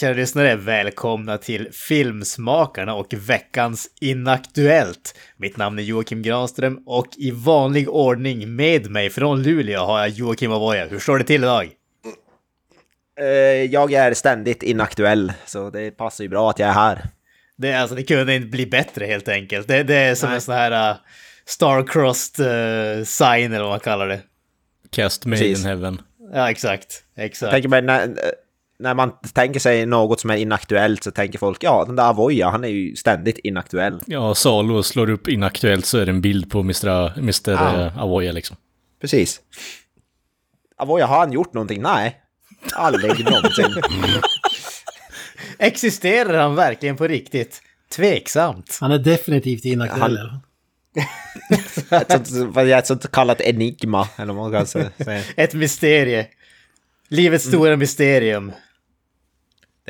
Kära lyssnare! Välkomna till Filmsmakarna och veckans Inaktuellt. Mitt namn är Joakim Granström och i vanlig ordning med mig från Luleå har jag Joakim Avoya. Hur står det till idag? Eh, Jag är ständigt inaktuell, så det passar ju bra att jag är här. Det, alltså, det kunde inte bli bättre helt enkelt. Det, det är som Nej. en sån här uh, Star-crossed uh, sign eller vad man kallar det. Cast made Precis. in heaven. Ja, exakt. Exakt. Tänker mig, när, när man tänker sig något som är inaktuellt så tänker folk ja, den där Avoya, han är ju ständigt inaktuell. Ja, Salo slår upp inaktuellt så är det en bild på Mr. Mr. Ah. eh, Avoya liksom. Precis. Avoya, har han gjort någonting? Nej. Aldrig någonsin. Existerar han verkligen på riktigt? Tveksamt. Han är definitivt inaktuell. Han- ett, sånt, ett sånt kallat enigma, eller vad man kan säga. Ett mysterie. Livets stora mysterium.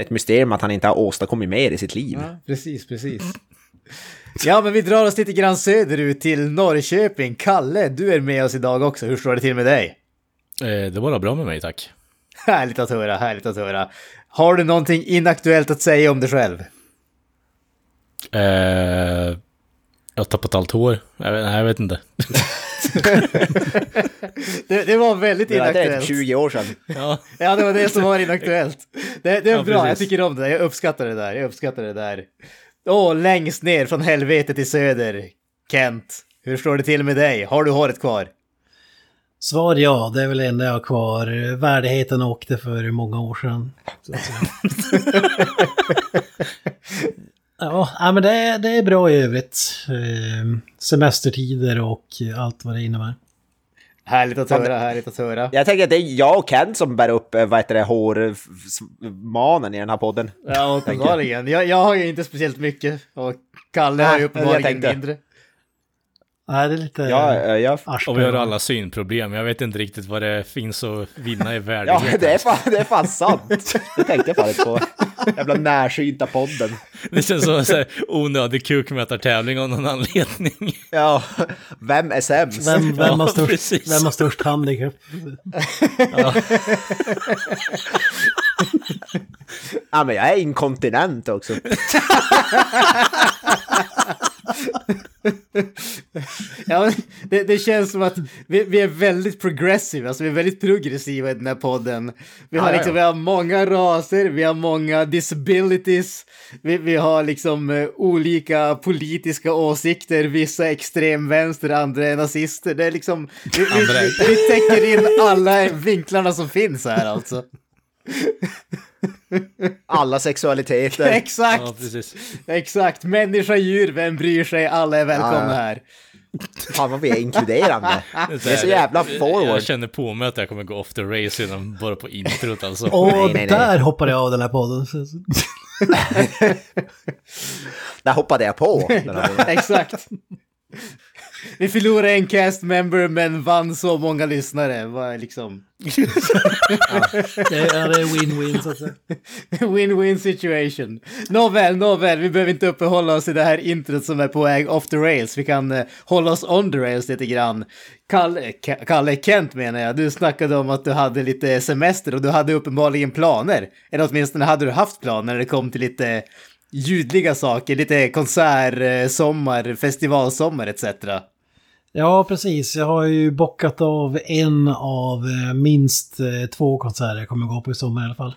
Ett mysterium att han inte har åstadkommit mer i sitt liv. Ja, precis, precis. Ja, men vi drar oss lite grann söderut till Norrköping. Kalle, du är med oss idag också. Hur står det till med dig? Eh, det var bra med mig, tack. Härligt att höra, härligt att höra. Har du någonting inaktuellt att säga om dig själv? Eh, jag har tappat allt hår. Jag vet, nej, jag vet inte. Det, det var väldigt Det är typ inaktuellt. 20 år sedan. ja, Ja, det var det som var inaktuellt. Det, det är Ja, bra, jag precis. tycker om det. Jag uppskattar det där. Jag uppskattar det där. Åh, längst ner från helvetet till söder. Kent, hur står det till med dig? Har du håret kvar? Svar ja, det är väl det enda jag har kvar. Värdigheten åkte för många år sedan. Ja, men det, är- det är bra i övrigt. Eh, Semestertider och allt vad det innebär. Härligt att höra, härligt att höra. Jag tänker att det är jag och Ken som bär upp, eh, vad heter det, hårmanen i den här podden. Ja, uppenbarligen. Jag, jag har ju inte speciellt mycket och Kalle har ju uppenbarligen mindre. Nej, det är lite... Ja, eh, jag, och vi har alla synproblem. Jag vet inte riktigt vad det finns att vinna i ja, värdighet. det är, fan, det är fan sant. Det tänkte jag fan inte på. Jävla närsynta podden. Det känns som en så här onödig kukmätartävling av någon anledning. Ja, vem är sämst? Vem, vem, Ja, har störst, precis. vem har störst handikapp? Ja, men jag är inkontinent också. Ja, det, det känns som att vi, vi är väldigt progressiva, alltså vi är väldigt progressiva i den här podden. Vi har, liksom, ja. vi har många raser, vi har många disabilities, vi, vi har liksom eh, olika politiska åsikter, vissa extremvänster, andra är nazister. Det är liksom, vi, vi, vi, vi täcker in alla vinklarna som finns här alltså. Alla sexualiteter. Exakt! Ja, precis. Exakt, människa, djur, vem bryr sig? Alla är välkomna Ja, här. Fan vad vi är inkluderande. Det är så jävla Jag forward. känner på mig att jag kommer gå off the race redan bara på introt alltså. Och Nej, nej, nej. där hoppade jag av den här podden. Där hoppade jag på. Exakt. Vi förlorade en cast member men vann så många lyssnare. Var liksom ja, det är win-win så att säga. win-win situation. Nåväl, nåväl, vi behöver inte uppehålla oss i det här introt som är på väg off the rails. Vi kan eh, hålla oss on the rails lite grann. Kalle, Ka- Kalle Kent menar jag, du snackade om att du hade lite semester och du hade uppenbarligen planer. Eller åtminstone hade du haft planer när det kom till lite ljudliga saker, lite konsert, eh, sommar, festivalsommar etc. Ja, precis. Jag har ju bockat av en av eh, minst eh, två konserter jag kommer gå på i sommar i alla fall.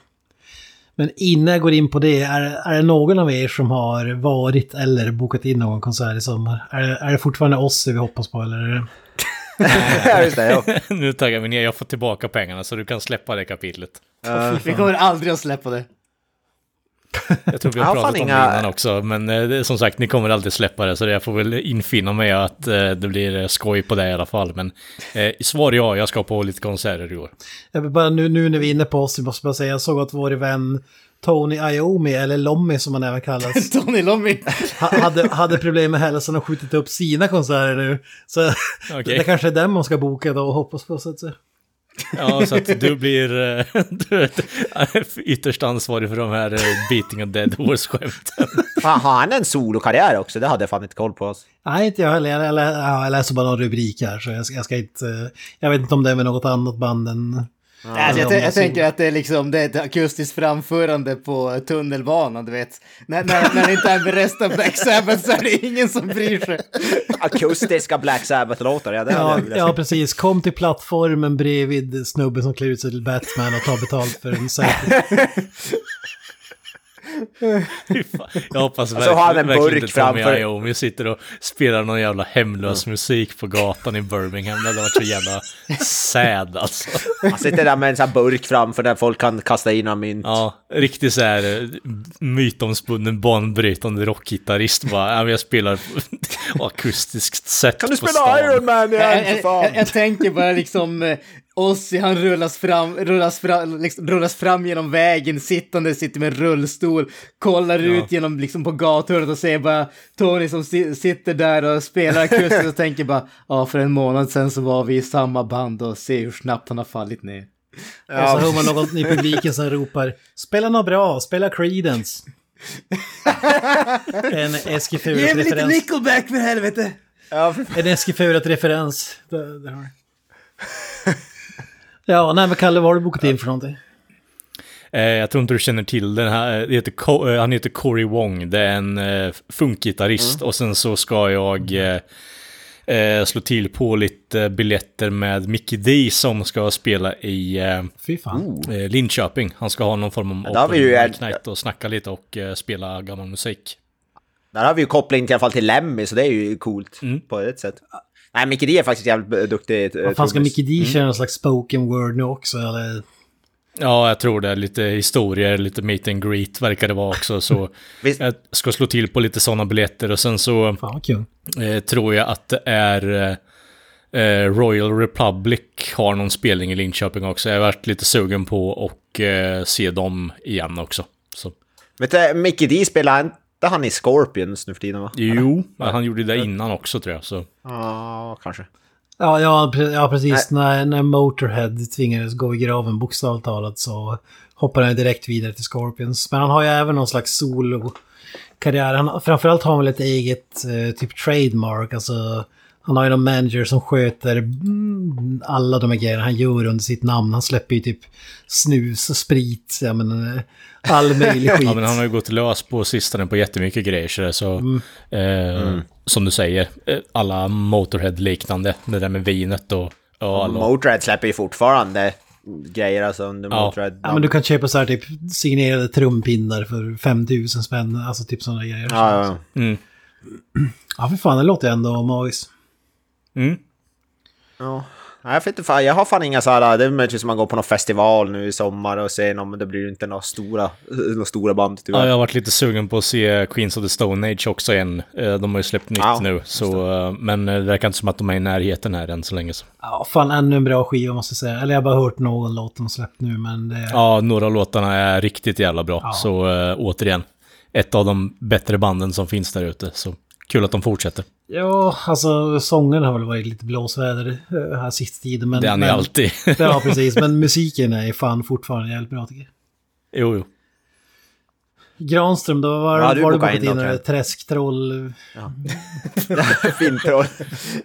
Men innan jag går in på det, är, är det någon av er som har varit eller bokat in någon konsert i sommar? Är, det- är det fortfarande oss vi hoppas på eller? Nu taggar vi ner, jag får tillbaka pengarna så du kan släppa det kapitlet. Vi kommer aldrig att släppa det. Jag tror vi Jag har har pratat om inga- det innan också, men eh, det, som sagt, ni kommer aldrig släppa det, så jag får väl infinna mig att eh, det blir eh, skoj på det i alla fall. Men eh, svar ja, jag ska på lite konserter i år. Jag vill bara, nu, nu när vi är inne på oss, jag måste bara säga, jag såg att vår vän Tony Iommi, eller Lommi som han även kallas, Tony Lommi. ha- hade, hade problem med hälsan och skjutit upp sina konserter nu. Så Okej. det kanske är den man ska boka då och hoppas på så att säga. Ja, så att du blir eh, du vet, ytterst ansvarig för de här eh, beating of dead horse-skämten. Fan, har han en solokarriär också? Det hade jag fan inte koll på. Alltså. Nej, inte jag heller. Jag läser bara någon rubrik här så jag ska, jag ska inte... Jag vet inte om det är med något annat band än Alltså, jag, jag tänker att det är liksom det är ett akustiskt framförande på tunnelbanan, du vet. När, när, när det inte är med resten av Black Sabbath så är det ingen som bryr sig. Akustiska Black Sabbath-låtar, ja det Ja, jag ja, precis. Kom till plattformen bredvid snubben som klär ut sig till Batman och tar betalt för en säker. Jag hoppas Alltså, har han en verkligen burk inte Tommy framför- Iommi sitter och spelar någon jävla hemlös musik på gatan i Birmingham. Det hade varit så jävla sad alltså. Han sitter där med en sån här burk framför där folk kan kasta in av mynt. Ja, riktigt så här eh, mytomspunnen banbrytande rockgitarrist bara. Jag spelar akustiskt sätt Kan du spela. Iron Man Jag, igen jag, för fan? jag, jag tänker bara liksom Ozzy, han rullas fram, rullas fram, liksom, rullas fram genom vägen, sittande, sitter med en rullstol, kollar ut genom liksom på gathörnet och ser bara Tony som si sitter där och spelar akustiskt och tänker bara ja, för en månad sedan så var vi i samma band och se hur snabbt han har fallit ner. Och så hör man någon i publiken som ropar “Spela något bra, spela Creedence”. En Ge mig lite. Nickelback för helvete! Ja, för- En har du. Ja, nej men Kalle, vad har du bokat in för någonting? Eh, jag tror inte du känner till den här. Det heter eh, han heter Cory Wong. Det är en eh, funkgitarrist. Och sen så ska jag eh, eh, slå till på lite biljetter med Mickey D som ska spela i eh, Fy fan. eh, Linköping. Han ska ha någon form av där har vi ju open night och snacka lite och eh, spela gammal musik. Där har vi ju koppling till, i alla fall till Lemmy, så det är ju coolt på ett sätt. Nej, Micke D är faktiskt jävligt duktig. eh, Vad fan ska. Mickey D köra någon slags spoken word nu också eller? Ja, jag tror det. Lite historier, lite meet and greet verkar det vara också. Så jag ska slå till på lite sådana biljetter. Och sen så Fan kul. eh, tror jag att det är eh, Royal Republic har någon spelning i Linköping också. Jag har varit lite sugen på att eh, se dem igen också. Så, Vet du, Micke D spelar inte han i Scorpions nu för tiden va? jo, men han gjorde det innan också tror jag. Så. Ja, kanske. Ja, ja, ja precis. När, när Motorhead tvingades gå i graven bokstavligt talat så hoppade han direkt vidare till Scorpions. Men han har ju även någon slags solo-karriär. Han, framförallt har han väl ett eget eh, typ trademark. Alltså, han har ju någon manager som sköter mm, alla de här grejerna han gör under sitt namn. Han släpper ju typ snus och sprit, ja men eh, all möjlig skit. Ja, men han har ju gått lös på sistone på jättemycket grejer. Så, det så eh, som du säger, eh, alla Motorhead-liknande. Det där med vinet och, och alla. Motörhead släpper ju fortfarande grejer alltså under Ja. Motörhead. Ja, men du kan köpa så här typ signerade trumpinnar för 5000 spänn. Alltså typ sådana grejer. Ja, ja. Mm. Ja, för fan, det låter ändå magiskt. Mm. ja. Jag, inte, jag har fan inga sådana, det är möjligtvis om man går på någon festival nu i sommar och ser någon, men det blir ju inte några stora, några stora band tyvärr. Ja, jag har varit lite sugen på att se Queens of the Stone Age också igen. Eh, De har ju släppt nytt Ja, nu, så, eh, men eh, det verkar inte som att de är i närheten här än så länge. Så. Ja, fan ännu en bra skiva måste jag säga. Eller jag har bara hört någon låt de släppt nu, men det... Ja, några av låtarna är riktigt jävla bra. Ja. Så återigen, ett av de bättre banden som finns där ute. Så kul att de fortsätter. Ja, alltså sången har väl varit lite blåsväder eh, här sista tiden. Men, det är men, alltid. Ja, precis. Men musiken är fan fortfarande jävligt bra tycker jag. jo, jo. Granström, då var, Ja, var du du in då, en Ken. träsktroll. Fintroll.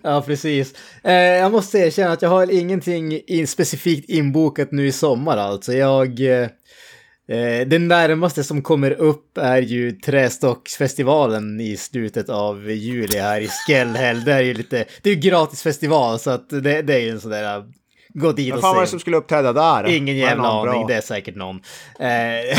Ja, precis. Eh, jag måste erkänna att jag har ingenting in, specifikt inbokat nu i sommar alltså. Jag... Eh, Eh, det närmaste som kommer upp är ju Trästocksfestivalen i slutet av juli här i Skellhäll. Det är ju lite... Det är ju gratisfestival så att det, det är ju en sån där... Gå dit Vad och fan var det se. som skulle uppträda där? Ingen jävla aning, det är säkert någon. Eh,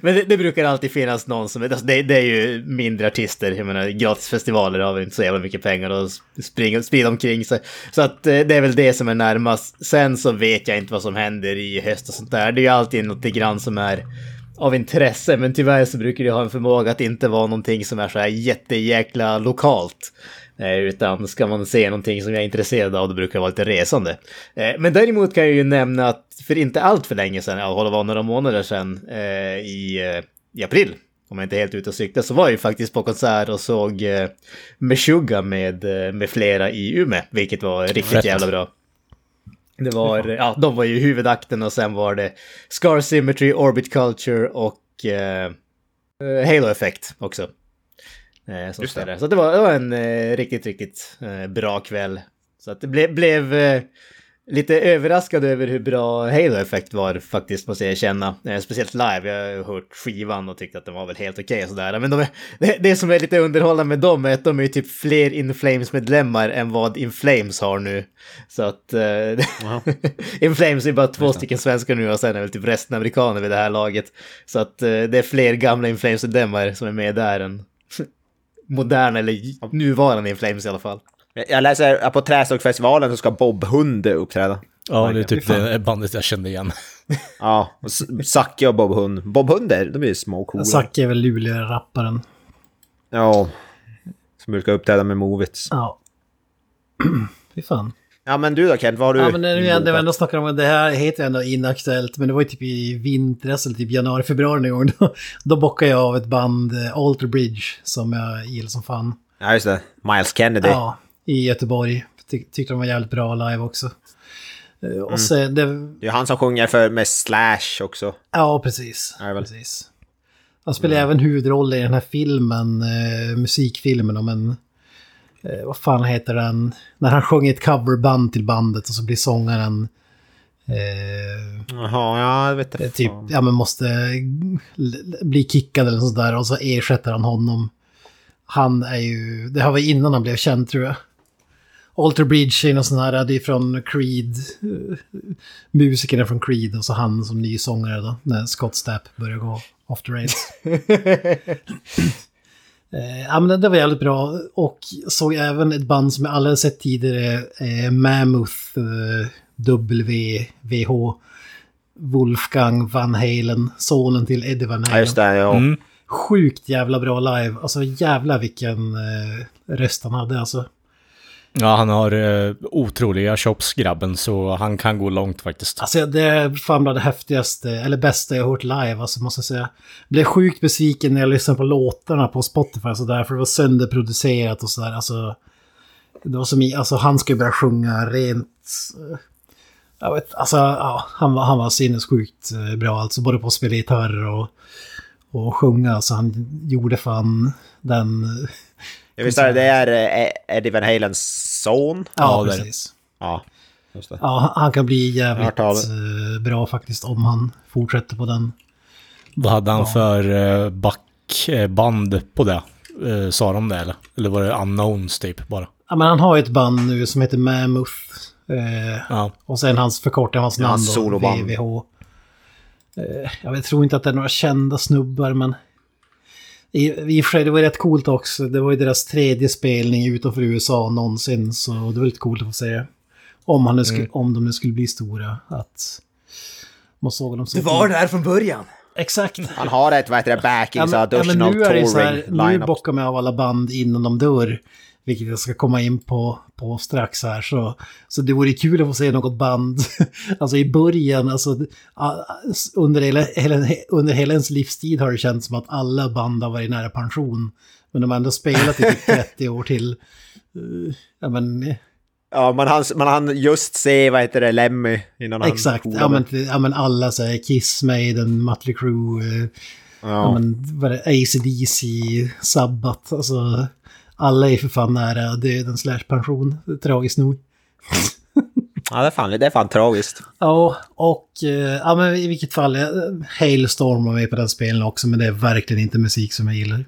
Men det, det brukar alltid finnas någon som, alltså det, det är ju mindre artister, jag menar gratisfestivaler har vi inte så jävla mycket pengar att springa, sprida omkring sig. Så att eh, det är väl det som är närmast. Sen så vet jag inte vad som händer i höst och sånt där. Det är ju alltid något grann som är av intresse, men tyvärr så brukar det ha en förmåga att inte vara någonting som är så här jättejäkla lokalt. Eh, Utan ska man se någonting som jag är intresserad av, då brukar det vara lite resande. Eh, Men däremot kan jag ju nämna att för inte allt för länge sedan, ja, det var några månader sedan, eh, i, i april, om jag inte är helt ute och cyklar, så var jag ju faktiskt på konsert och såg Meshuggah med, med flera i Umeå, vilket var riktigt Fett. jävla bra. Det var, ja, de var ju huvudakten och sen var det Scar Symmetry, Orbit Culture och eh, Halo Effect också. Eh, som spelade. Så det var, det var en eh, riktigt, riktigt eh, bra kväll. Så att det ble, blev... Eh, lite överraskad över hur bra Halo-effekt var faktiskt, måste jag erkänna. Eh, speciellt live, jag har hört skivan och tyckte att den var väl helt okej och sådär. Men de är, det, det som är lite underhållande med dem är att de är typ fler In Flames-medlemmar än vad In Flames har nu. Så att... Eh, In Flames är bara två stycken svenskar nu och sen är väl typ resten amerikaner vid det här laget. Så att det är fler gamla In Flames-medlemmar som är med där än moderna eller nuvarande In Flames i alla fall. Jag läser att på Trästockfestivalen så ska Bob Hund uppträda. Ja, det är typ det bandet jag kände igen. Ja, och Zacke och Bob Hund. Bob Hund, är- de är ju små och coola. Zacke är väl Luleå-rapparen. Ja. Som brukar uppträda med Movits. Ja. Fy fan. Ja men du då Kent, vad har du Ja men nu bokat? ändå snackar om det här heter ändå inaktuellt men det var ju typ i vintras eller typ januari, februari någon gång. Då, då bockade jag av ett band, eh, Alter Bridge, som jag gillar som fan. Ja just det, Miles Kennedy. Ja, i Göteborg. Ty tyckte de var jävligt bra live också. Eh, Och sen, det, Det är han som sjunger för med Slash också. ja precis. Ja, väl. precis. Han spelar även huvudroll i den här filmen, eh, musikfilmen om en... Eh, vad fan heter den? När han sjunger ett coverband till bandet och så blir sångaren... Eh, Jaha, ja jag vet Eh, inte. typ, ja men måste bli kickad eller sånt där och så ersätter han honom. Han är ju, det här var innan han blev känd tror jag. Alter Bridge är någon sån här, det är från Creed, eh, musikerna från Creed och så han som ny sångare då, när Scott Stapp börjar gå off the rails. Eh, ja men det- var jävligt bra och såg även ett band som jag aldrig sett tidigare, eh, Mammoth eh, WVH. Wolfgang Van Halen, sonen till Eddie Van Ja Halen. just det, ja. Mm. Sjukt jävla bra live. Alltså jävla vilken eh, röst han hade alltså. Ja, han har eh, otroliga chops, grabben, så han kan gå långt faktiskt. Alltså det är fan bland det häftigaste, eller bästa jag har hört live, alltså måste jag säga. Blev sjukt besviken när jag lyssnade på låtarna på Spotify alltså, så sådär, för det var sönderproducerat och sådär. Alltså, det var som i, alltså han skulle börja sjunga rent... Eh, jag vet, alltså ja, han var, han var sinnessjukt eh, bra, alltså både på att spela gitarr och, och sjunga. Alltså han gjorde fan den eh, Jag visste det, det är eh, Eddie Van Halens son. Ja, Ja, är precis. Ja, just det. Ja, han- kan bli jävligt eh, bra faktiskt om han fortsätter på den. Vad hade han för eh, backband på det? Eh, sa de det eller? Eller var det unknowns typ bara? Ja, men han har ju ett band nu som heter Mammoth. Eh, Ja. och sen hans förkortning av hans Ja, namn soloband. VVH. Eh, jag tror inte att det är några kända snubbar men... I, I och för sig, det var rätt coolt också. Det var ju deras tredje spelning utanför USA någonsin. Så det var lite coolt att få se. Om, han nu skulle, Mm. om de nu skulle bli stora. Att... Man såg dem så Du var där från början. Exakt. Han har ett, vad heter det, backing, så ja, men additional nu är det så här, nu bockar man av alla band innan de dör. Vilket jag ska komma in på, på strax här. Så, så det vore kul att få se något band. alltså i början, alltså under hela, hela, under hela ens livstid har det känts som att alla band har varit nära pension. Men de har ändå spelat i typ 30 år till. Ja men Ja, man hann, man hann just se, vad heter det, Lemmy innan exakt. Ja men, ja men alla så här Kiss, Maiden, Mötley Crüe. eh, Ja, ja. men vad är det, ACDC, Sabbath, alltså alla är för fan nära döden slash pension, tragiskt nog. ja, det är fan, det är fan tragiskt. Ja, och eh, ja, men i vilket fall, eh, Hailstorm var med på den spelen också, men det är verkligen inte musik som jag gillar.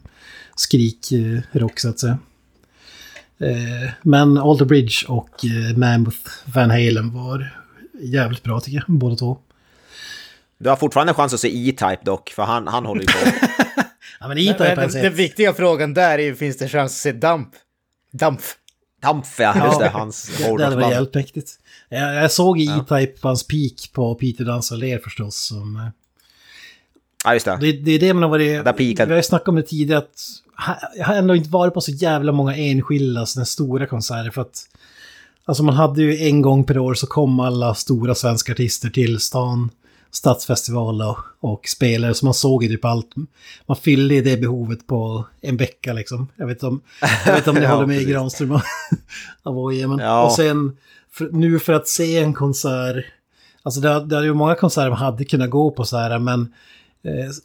Skrik eh, rock så att säga. Men Alter Bridge och Mammoth Van Halen var jävligt bra tycker jag, båda två. Du har fortfarande chans att se E-Type dock, för han, han håller ju på. Ja, men E-Type har den, den viktiga frågan där är ju, finns det chans att se Damp? Damp. Dampf, ja, just det, hans Det, det hade varit jävligt mäktigt. Jag, jag såg E-Type på hans peak på Peter Dansar Ler förstås. Som, eh, Ja, just det. det, det är det man har varit... där peakade- Vi har ju snackat om det tidigare att jag har ändå inte varit på så jävla många enskilda sådana stora konserter för att Alltså man hade ju en gång per år så kom alla stora svenska artister till stan, stadsfestival och, spelare så man såg ju typ allt. Man fyllde det behovet på en vecka liksom. Jag vet inte om, jag vet om ni Ja, håller med. Granström och- av AIM. men Ja. Och sen för, nu för att se en konsert, alltså det, det är ju många konserter man hade kunnat gå på så här men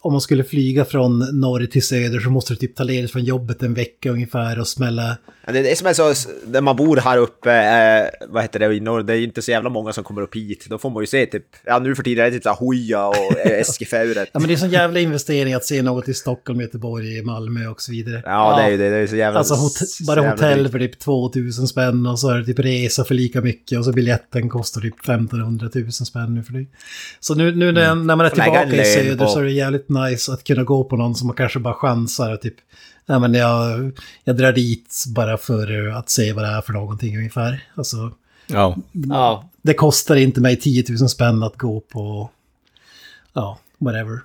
om man skulle flyga från norr till söder så måste du typ ta ledigt från jobbet en vecka ungefär och smälla... Ja, Det är som är så, när man bor här uppe, eh, vad heter det, i norr, det är ju inte så jävla många som kommer upp hit. Då får man ju se typ, ja nu för tiden är det typ så här Hoja och eh, Eskifjäret. Ja men det är sån jävla investering att se något i Stockholm, Göteborg, Malmö och så vidare. Ja, det är ju det, det är så jävla... Alltså hot bara jävla hotell dyrt. för typ 2000 spänn och så är det typ resa för lika mycket och så biljetten kostar typ 1500 000 spänn nu för det. Så nu, nu när, när man är tillbaka i söder så det jävligt nice att kunna gå på någon som man kanske bara chansar och typ Nej men jag, jag drar dit bara för att se vad det är för någonting ungefär. Alltså, Ja. Ja, det kostar inte mig 10 000 spänn att gå på, ja, whatever.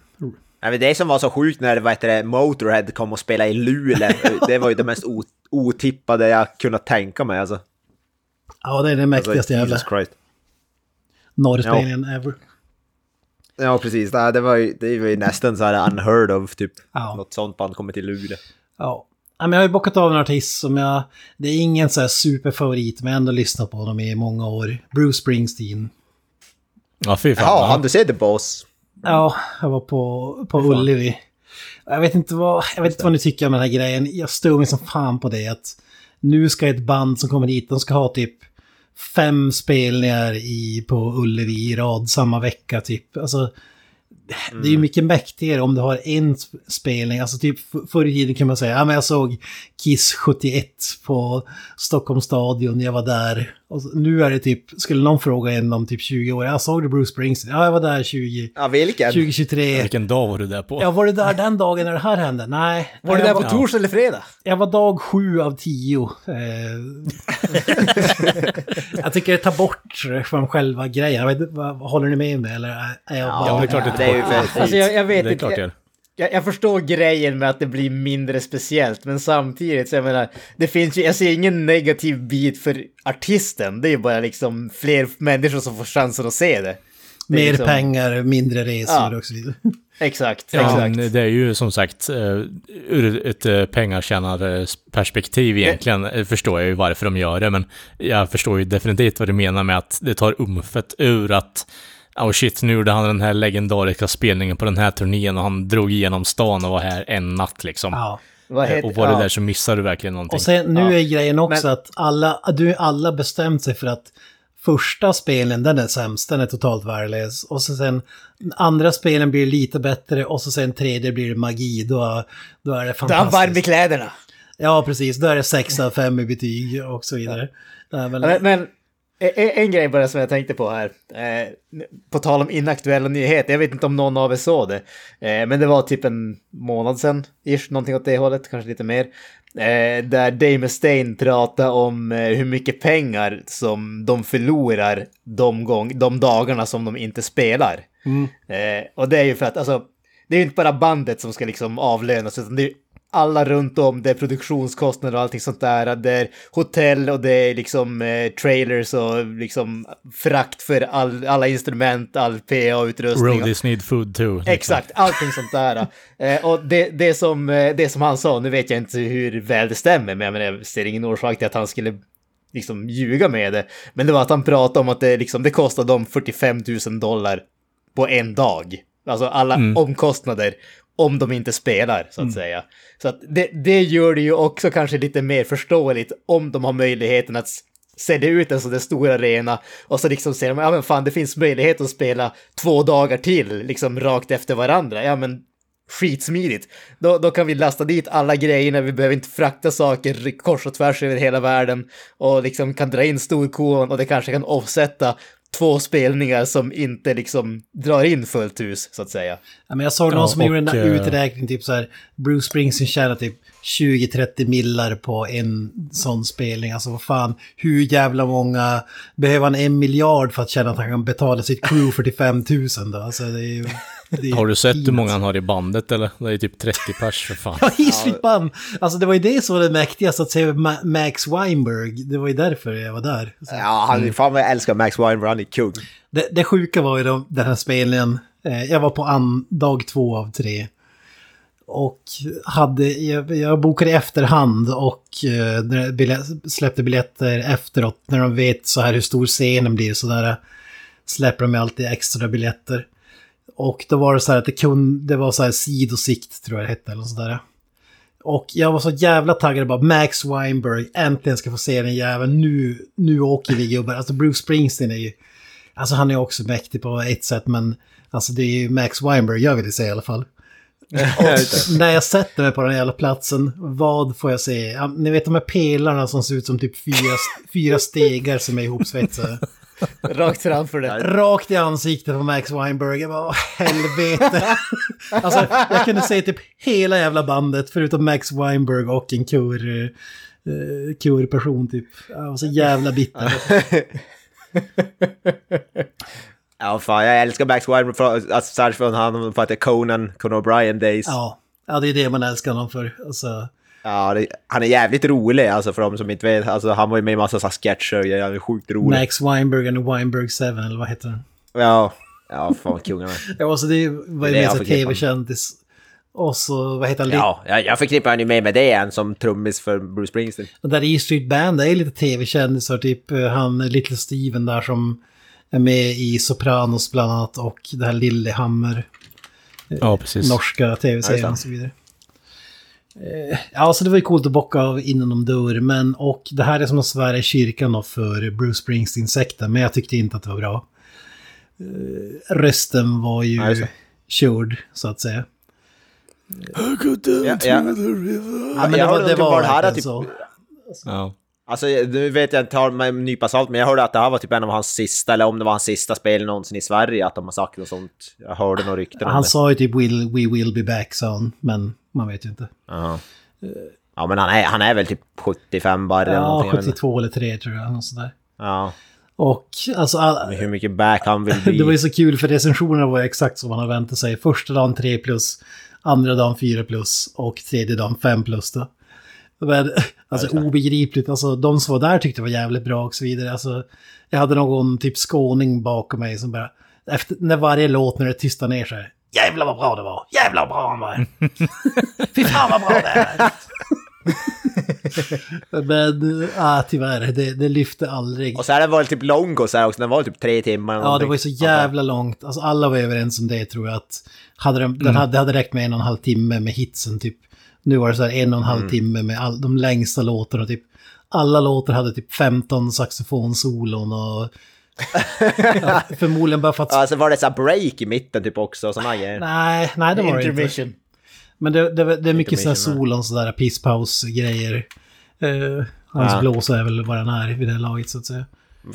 Ja, men det som var så sjukt när vad heter det, Motorhead kom och spelade i Luleå, det var ju det mest otippade jag kunnat tänka mig alltså. Ja, det är det alltså mäktigaste jävla Jesus Christ. norrspelningen ever. Ja, precis. Det, var ju, det var ju nästan så här unheard of, typ. Ja. Något sånt band kommer till Luleå. Ja. Ja, men jag har ju bockat av en artist som jag... Det är ingen så här superfavorit, men jag har ändå lyssnat på honom i många år. Bruce Springsteen. Ja, fy fan. Ja, Ja, han du ser The Boss. Ja, jag var på, på Ullevi. Jag vet, inte vad, jag vet inte vad ni tycker om den här grejen. Jag stod mig som fan på det att nu ska ett band som kommer hit, de ska ha typ fem spelningar i, på Ullevi i rad samma vecka typ. Alltså, det är ju mycket mäktigare om du har en sp- spelning. Alltså typ förr i tiden kan man säga, ja men jag såg Kiss 71 på Stockholms stadion, jag var där. Och så, nu är det typ, skulle någon fråga en om typ 20 år, jag såg du Bruce Springsteen? Ja, jag var där 20, Ja, vilken? 2023. Vilken dag var du där på? Ja, var du där den dagen när det här hände? Nej. var det jag, där på var, torsdag eller fredag? jag var dag sju av tio. Eh, jag tycker det tar bort från själva grejen. Jag vet, håller ni med mig eller är jag bara... Ja, det är klart det det är ju för Alltså jag, jag vet Det är inte. Jag Jag, förstår grejen med att det blir mindre speciellt, men samtidigt så jag menar, det finns ju, jag ser ingen negativ bit för artisten. Det är ju bara liksom fler människor som får chansen att se det. det Mer liksom- pengar, mindre resor Ja. och så vidare. Exakt, Ja, exakt. men det är ju som sagt eh, ur ett eh, pengatjänarperspektiv egentligen eh, förstår jag ju varför de gör det, men jag förstår ju definitivt vad du menar med att det tar umfet ur att Oh shit, nu gjorde han den här legendariska spelningen på den här turnén och han drog igenom stan och var här en natt liksom. Ja. Vad Eh, heter, och var det ja. där så missar du verkligen någonting. Och sen, nu Ja. är grejen också Men- att alla, du alla bestämt sig för att första spelen, den är sämst, den är totalt värdelös. Och så sen andra spelen blir lite bättre och så sen tredje blir det magi. Då, då är det Då är han fantastiskt. varm i kläderna. Ja, precis. Då är det 6 av 5 i betyg och så vidare. Det är väl... Men, men en, en grej bara som jag tänkte på här. Eh, på tal om inaktuella nyheter. Jag vet inte om någon av er såg det. Eh, men det var typ en månad sedan. Ish, någonting åt det hållet. Kanske lite mer. Eh, där Dave Mustaine pratade om eh, hur mycket pengar som de förlorar de, gång, de dagarna som de inte spelar. Eh, och det är ju för att alltså, det är ju inte bara bandet som ska liksom avlönas, utan det är alla runt om, det är produktionskostnader och allting sånt där. Det är hotell och det är liksom eh, trailers och liksom frakt för all, alla instrument, all PA-utrustning. Roadies need food too. liksom. Exakt, allting sånt där. Eh, och det, det, som, eh, det som han sa, nu vet jag inte hur väl det stämmer, men jag, menar, jag ser ingen orsak till att han skulle liksom ljuga med det. Men det var att han pratade om att det, liksom, det kostade dem 45 000 dollar på en dag. Alltså alla omkostnader om de inte spelar, så att säga. Så att det, det gör det ju också kanske lite mer förståeligt om de har möjligheten att sälja ut en sån där stor arena och så liksom säger de, ja men fan det finns möjlighet att spela två dagar till, liksom rakt efter varandra. Ja men skitsmidigt. Då, då kan vi lasta dit alla grejerna, vi behöver inte frakta saker kors och tvärs över hela världen och liksom kan dra in storkovan och det kanske kan offsätta två spelningar som inte liksom drar in fullt hus, så att säga. Ja, men jag såg någon Ja, som gjorde en och, eh, uträkning, typ så här, Bruce Springsteen tjänar typ 20-30 millar på en sån spelning. Alltså vad fan, hur jävla många, behöver han en miljard för att känna att han kan betala sitt crew 45 000 då? Alltså det är ju... Det är Har du sett hur peanuts. många han har i bandet eller? Det är typ 30 pers för fan. Ja, isfritt Alltså det var ju det som var det mäktigaste, att se Ma- Max Weinberg. Det var ju därför jag var där. Så. Ja, han, fan vad jag älskar Max Weinberg, han är kung. Det, det sjuka var ju då, den här spelningen. Eh, jag var på an, dag två av tre. Och hade, jag, jag bokade i efterhand och eh, biljett, släppte biljetter efteråt. När de vet så här hur stor scenen blir så där släpper de alltid extra biljetter. Och då var det så här att det, kunde, det var så här sidosikt tror jag det hette eller sådär. Och jag var så jävla taggad bara Max Weinberg, äntligen ska få se den jäveln. Nu, nu åker vi gubbar. Alltså Bruce Springsteen är ju... Alltså han är också mäktig på ett sätt men alltså det är ju Max Weinberg jag vill säga i alla fall. Och när jag sätter mig på den jävla platsen, vad får jag se? Ni vet de här pelarna som ser ut som typ fyra, fyra stegar som är ihopsvetsade. Rakt framför dig. Rakt i ansiktet på Max Weinberg. Jag bara, "Åh, helvete. alltså, jag kunde se typ hela jävla bandet förutom Max Weinberg och en kur, uh, kurperson typ. Jag var så jävla bitter. Ja, fan, jag älskar Max Weinberg, för, alltså, särskilt från han för att det är Conan, Conan O'Brien Days. Ja. Ja. ja, det är det man älskar honom för. Alltså, det, han är jävligt rolig, alltså för de som inte vet. Alltså, han var ju med i massa så sketcher och han är sjukt rolig. Max Weinberg and Weinberg 7, eller vad heter den? Ja, ja, fan vad kungen är. Ja, alltså det var ju Det är med tv-kändis. Och så, vad heter han? Ja, jag, jag förknippar han ju med med det än som trummis för Bruce Springsteen. Och där E Street Band, det är lite tv-kändisar, typ eh, han Little Steven där som är med i Sopranos bland annat och det här Lillehammer, Ja, precis. norska tv-serien Ja, och så vidare. Eh, Ja, så det var ju coolt att bocka av inom dörr, men och det här är som att svära i kyrkan då för Bruce Springsteen-sekten, men jag tyckte inte att det var bra. Eh, Rösten var ju just det. körd, så att säga. Ja, ja. Ja, Ja, men det var, det var det här verkligen typ, så. Ja. Alltså nu vet jag inte, har med en nypa salt, men jag hörde att det här var typ en av hans sista, eller om det var hans sista spel någonsin i Sverige, att de har sagt något sånt. Jag hörde några rykten Han sa ju typ will, we will be back, sa han. Men man vet ju inte. Ja. Ja, men han är, han är väl typ 75 bara eller Ja, någonting. jag vet inte. 72 eller 3 tror jag. Något sådär. Ja, Och alltså, all, hur mycket back han vill bli. det var ju så kul för recensionerna var exakt som man har väntat sig. Första dagen 3 plus, andra dagen 4 plus och tredje dagen 5 plus då. Men, alltså obegripligt, alltså de som var där tyckte det var jävligt bra och så vidare. Alltså, jag hade någon typ skåning bakom mig som bara, efter, när varje låt när det tystar ner här, jävlar vad bra det var, jävlar vad bra han var. Fy fan vad bra det är. Men äh, tyvärr, det, det lyfte aldrig. Och så här var det typ lång så här också, den var typ tre timmar. Ja, det var ju så jävla långt. Alltså alla var överens om det tror jag. Att hade de, Mm. den hade, det hade räckt med en och en halv timme med hitsen typ. Nu var det så här en och en halv Mm. timme med all, de längsta låtarna typ. Alla låtar hade typ 15 saxofonsolon och... ja, förmodligen bara för att... Ja, så var det så här break i mitten typ också och såna grejer. Nej, nej det var det inte. Men det, det, det är mycket sådana Intermission, nej. solon, sådär pisspaus-grejer. Uh, hans Ja. blåsa är väl vad den är vid det här laget så att säga.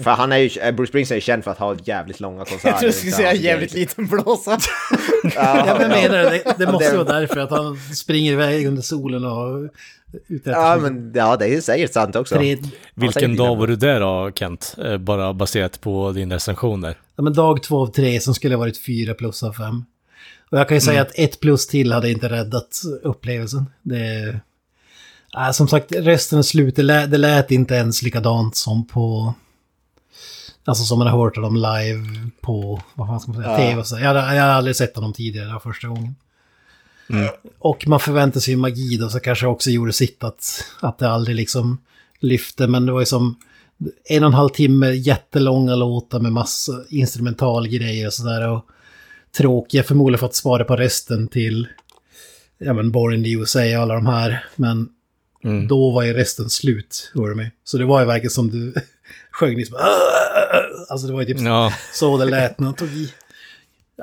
För han är ju, eh, Bruce Springsteen är känd för att ha jävligt långa konserter. Jag tror du skulle säga jävligt liten blåsa. Ja, men jag menar det, det, måste det- vara därför att han springer iväg under solen och efter Ja, men ja, det är säkert sant också. tre, Vilken Ja, dag var du där då, Kent? Eh, Bara baserat på din recension där. ja, men dag två av tre som skulle ha varit fyra plus av fem. Och jag kan ju säga att ett plus till hade inte räddat upplevelsen. Det, äh, som sagt, resten av slutet, det lät, det lät inte ens likadant som på... Alltså som man har hört dem live på, vad fan ska man säga, Ja. tv och så. Jag jag hade aldrig sett honom tidigare, det var första gången. Och man förväntar sig ju magi då, så kanske också gjorde sitt att, att det aldrig liksom lyfte. Men det var ju som en och en halv timme jättelånga låtar med massa instrumentalgrejer och sådär. Och tråkiga, förmodligen för att spara på resten till ja, men Born in the USA och alla de här. Men Mm. då var ju resten slut, hör du mig. Så det var ju verkligen som du sjöng liksom. Alltså det var ju typ Ja, så det lät när han tog i.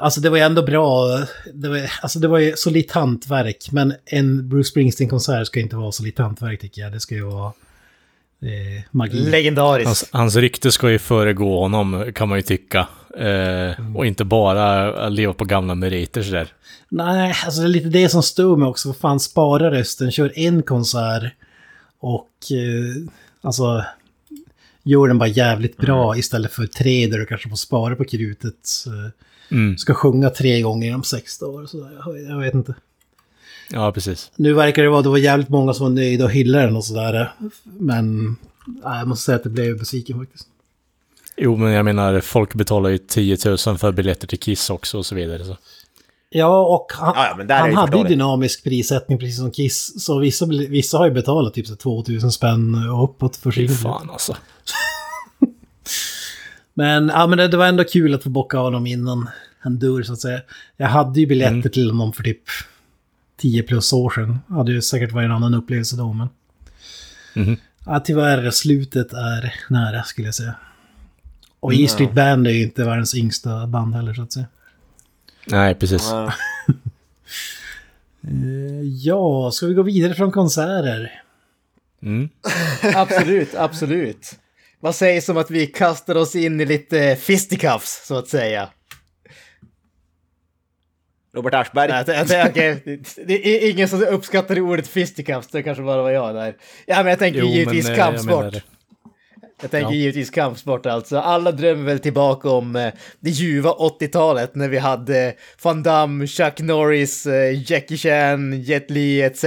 Alltså det var ju ändå bra. Det var, alltså det var ju solitt hantverk. Men en Bruce Springsteen-konsert ska inte vara solitt hantverk tycker jag. Det ska ju vara eh, magi. Legendariskt. hans, hans rykte ska ju föregå honom, kan man ju tycka. Eh, Och inte bara leva på gamla meriter sådär. Nej, alltså det är lite det som stod mig också. Vad fan, spara rösten, kör en konsert och eh, alltså gör den bara jävligt bra istället för tre där du kanske får spara på krutet. Mm. Ska sjunga tre gånger inom sex dagar. Så jag, jag vet inte. Ja, precis. Nu verkar det vara, det var jävligt många som var nöjda och hyllade den och sådär. Men nej, jag måste säga att det blev besviken faktiskt. Jo, men jag menar, folk betalar ju 10 000 för biljetter till Kiss också och så vidare. Så. Ja, och han, Ja, ja, men där är han hade ju dynamisk prissättning precis som Kiss. Så vissa, vissa har ju betalat typ så 2000 spänn och uppåt för sin fan alltså. Men, ja, men det, det var ändå kul att få bocka av dem innan han dör så att säga. Jag hade ju biljetter till honom för typ 10 plus år sedan. Hade ju säkert varit en annan upplevelse då, men... Mhm. Ja, tyvärr, slutet är nära skulle jag säga. Och E Street Band är ju inte världens yngsta band heller så att säga. Nej, precis. Ja. Eh, Ja, ska vi gå vidare från konserter? Mm. Absolut, absolut. Vad sägs om att vi kastar oss in i lite fisticuffs, så att säga? Robert Aschberg. Nej, jag tänker, okej, det- det är ingen som uppskattar ordet fisticuffs, det kanske bara var jag där. Ja, men jag tänker Jo, givetvis men, eh, jag kampsport. Det. Jag tänker Ja. givetvis kampsport alltså. Alla drömmer väl tillbaka om eh, det ljuva 80-talet när vi hade Van Damme, Chuck Norris, eh, Jackie Chan, Jet Li etc.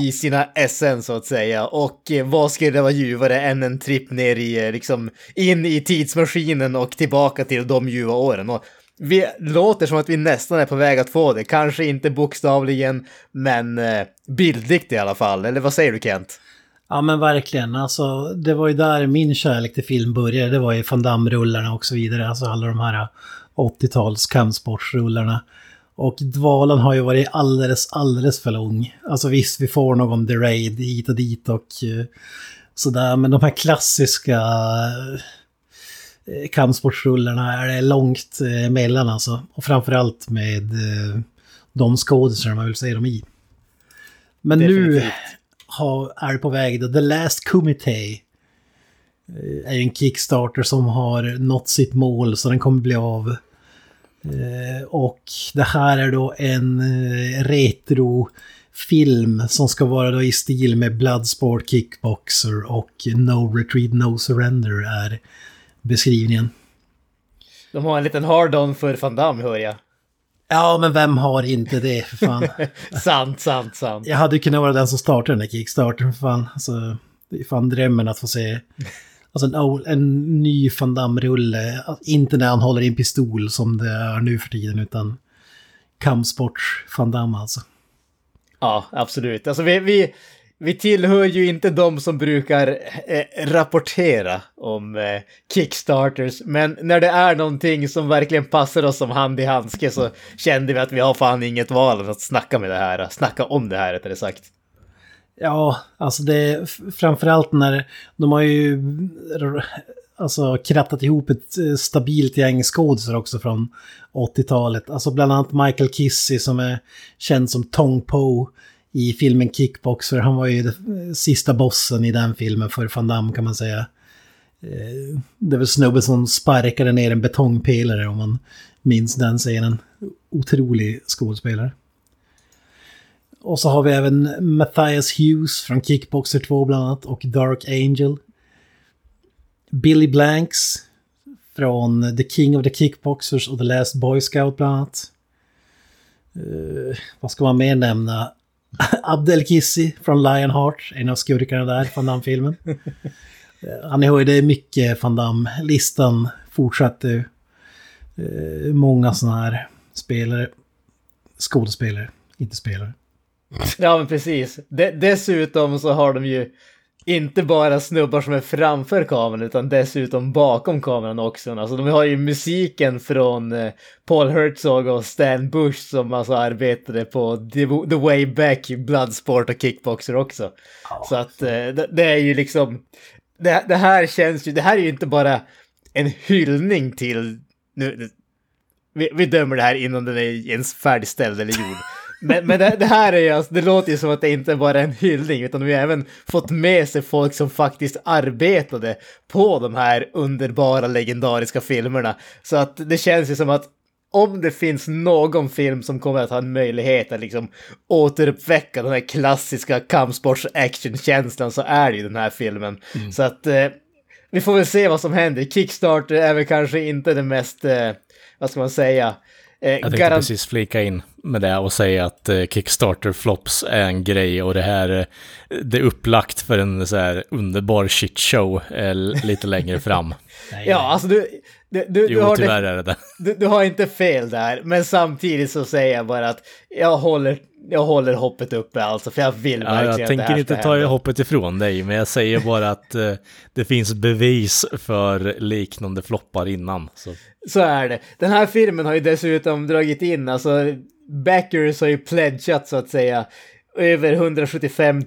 i sina SN så att säga. Och eh, vad skulle vara ljuvare än en tripp ner i, liksom, in i tidsmaskinen och tillbaka till de ljuva åren. Och vi låter som att vi nästan är på väg att få det. Kanske inte bokstavligen, men bildligt i alla fall. Eller vad säger du Kent? Ja men verkligen, alltså det var ju där min kärlek till film började. Det var ju Van Damme-rullarna och så vidare. Alltså alla de här äh, 80-tals kampsportsrullarna. Och dvalan har ju varit alldeles, alldeles för lång. Alltså visst, vi får någon The Raid hit och dit och äh, sådär. Men de här klassiska äh, kampsportsrullarna är det långt emellan mellan alltså. Och framförallt med de skådisar man vill se dem i. Men nu har, är på väg då. The Last Committee. Eh, är en Kickstarter som har nått sitt mål så den kommer bli av. Eh, och det här är då en eh, retrofilm som ska vara då i stil med Bloodsport, Kickboxer och No Retreat, No Surrender är beskrivningen. De har en liten hard-on för Van Damme, hör jag. Ja, men vem har inte det för fan? sant, sant, sant. Jag hade kunnat vara den som startade den där Kickstarter för fan. Alltså, det är fan drömmen att få se alltså en, en ny Van Damme-rulle. Inte när han håller i en pistol som det är nu för tiden, utan kampsport Van Damme alltså. Ja, absolut. Alltså vi, vi, vi tillhör ju inte de som brukar eh, rapportera om eh, Kickstarters, men när det är någonting som verkligen passar oss som hand i handske så kände vi att vi har fan inget val än att snacka med det här, snacka om det här rättare sagt. Ja, alltså det är framförallt när de har ju alltså krattat ihop ett eh, stabilt gäng skådisar också från 80-talet. Alltså bland annat Michael Kissy som är känd som Tong Po i filmen Kickboxer. Han var ju sista bossen i den filmen för Van Damme kan man säga. Eh, det var snubben som sparkade ner en betongpelare om man minns den scenen. Otrolig skådespelare. Och så har vi även Matthias Hughes från Kickboxer 2 bland annat och Dark Angel. Billy Blanks från The King of the Kickboxers och The Last Boy Scout bland annat. Uh, vad ska man mer nämna? Abdel Kissi från Lionheart, en av skurkarna där från den filmen. Eh, Han är mycket Van Damme. Listan fortsatte ju. Eh, många sådana här spelare. Skådespelare, inte spelare. Ja, men precis. De, dessutom så har de ju inte bara snubbar som är framför kameran utan dessutom bakom kameran också. Alltså de har ju musiken från eh, Paul Herzog och Stan Bush som alltså arbetade på The, Way Back, Bloodsport och Kickboxer också. Så att eh, det, det är ju liksom, det, det här känns ju, det här är ju inte bara en hyllning till, nu, vi, vi dömer det här innan den är ens färdigställd eller gjord. Men, men det, det här är ju, alltså, det låter ju som att det inte bara är en hyllning, utan vi har även fått med sig folk som faktiskt arbetade på de här underbara, legendariska filmerna. Så att det känns ju som att om det finns någon film som kommer att ha en möjlighet att liksom återuppväcka den här klassiska kampsports-action-känslan så är det ju den här filmen. Så att eh, vi får väl se vad som händer. Kickstarter är väl kanske inte det mest, eh, vad ska man säga, eh, Jag tänkte precis flika in. Med det och säga att eh, Kickstarter flops är en grej och det här eh, det är upplagt för en så här underbar shitshow eh, lite längre fram. Nej, Ja, alltså du... Du, du, du, Jo, har tyvärr det, är det du, du har inte fel där, men samtidigt så säger jag bara att jag håller, jag håller hoppet uppe alltså, för jag vill Ja, verkligen jag att det tänker inte ta hända. hoppet ifrån dig, men jag säger bara att eh, det finns bevis för liknande floppar innan. Så. Så är det. Den här filmen har ju dessutom dragit in, alltså backers har ju pledgat så att säga över 175 000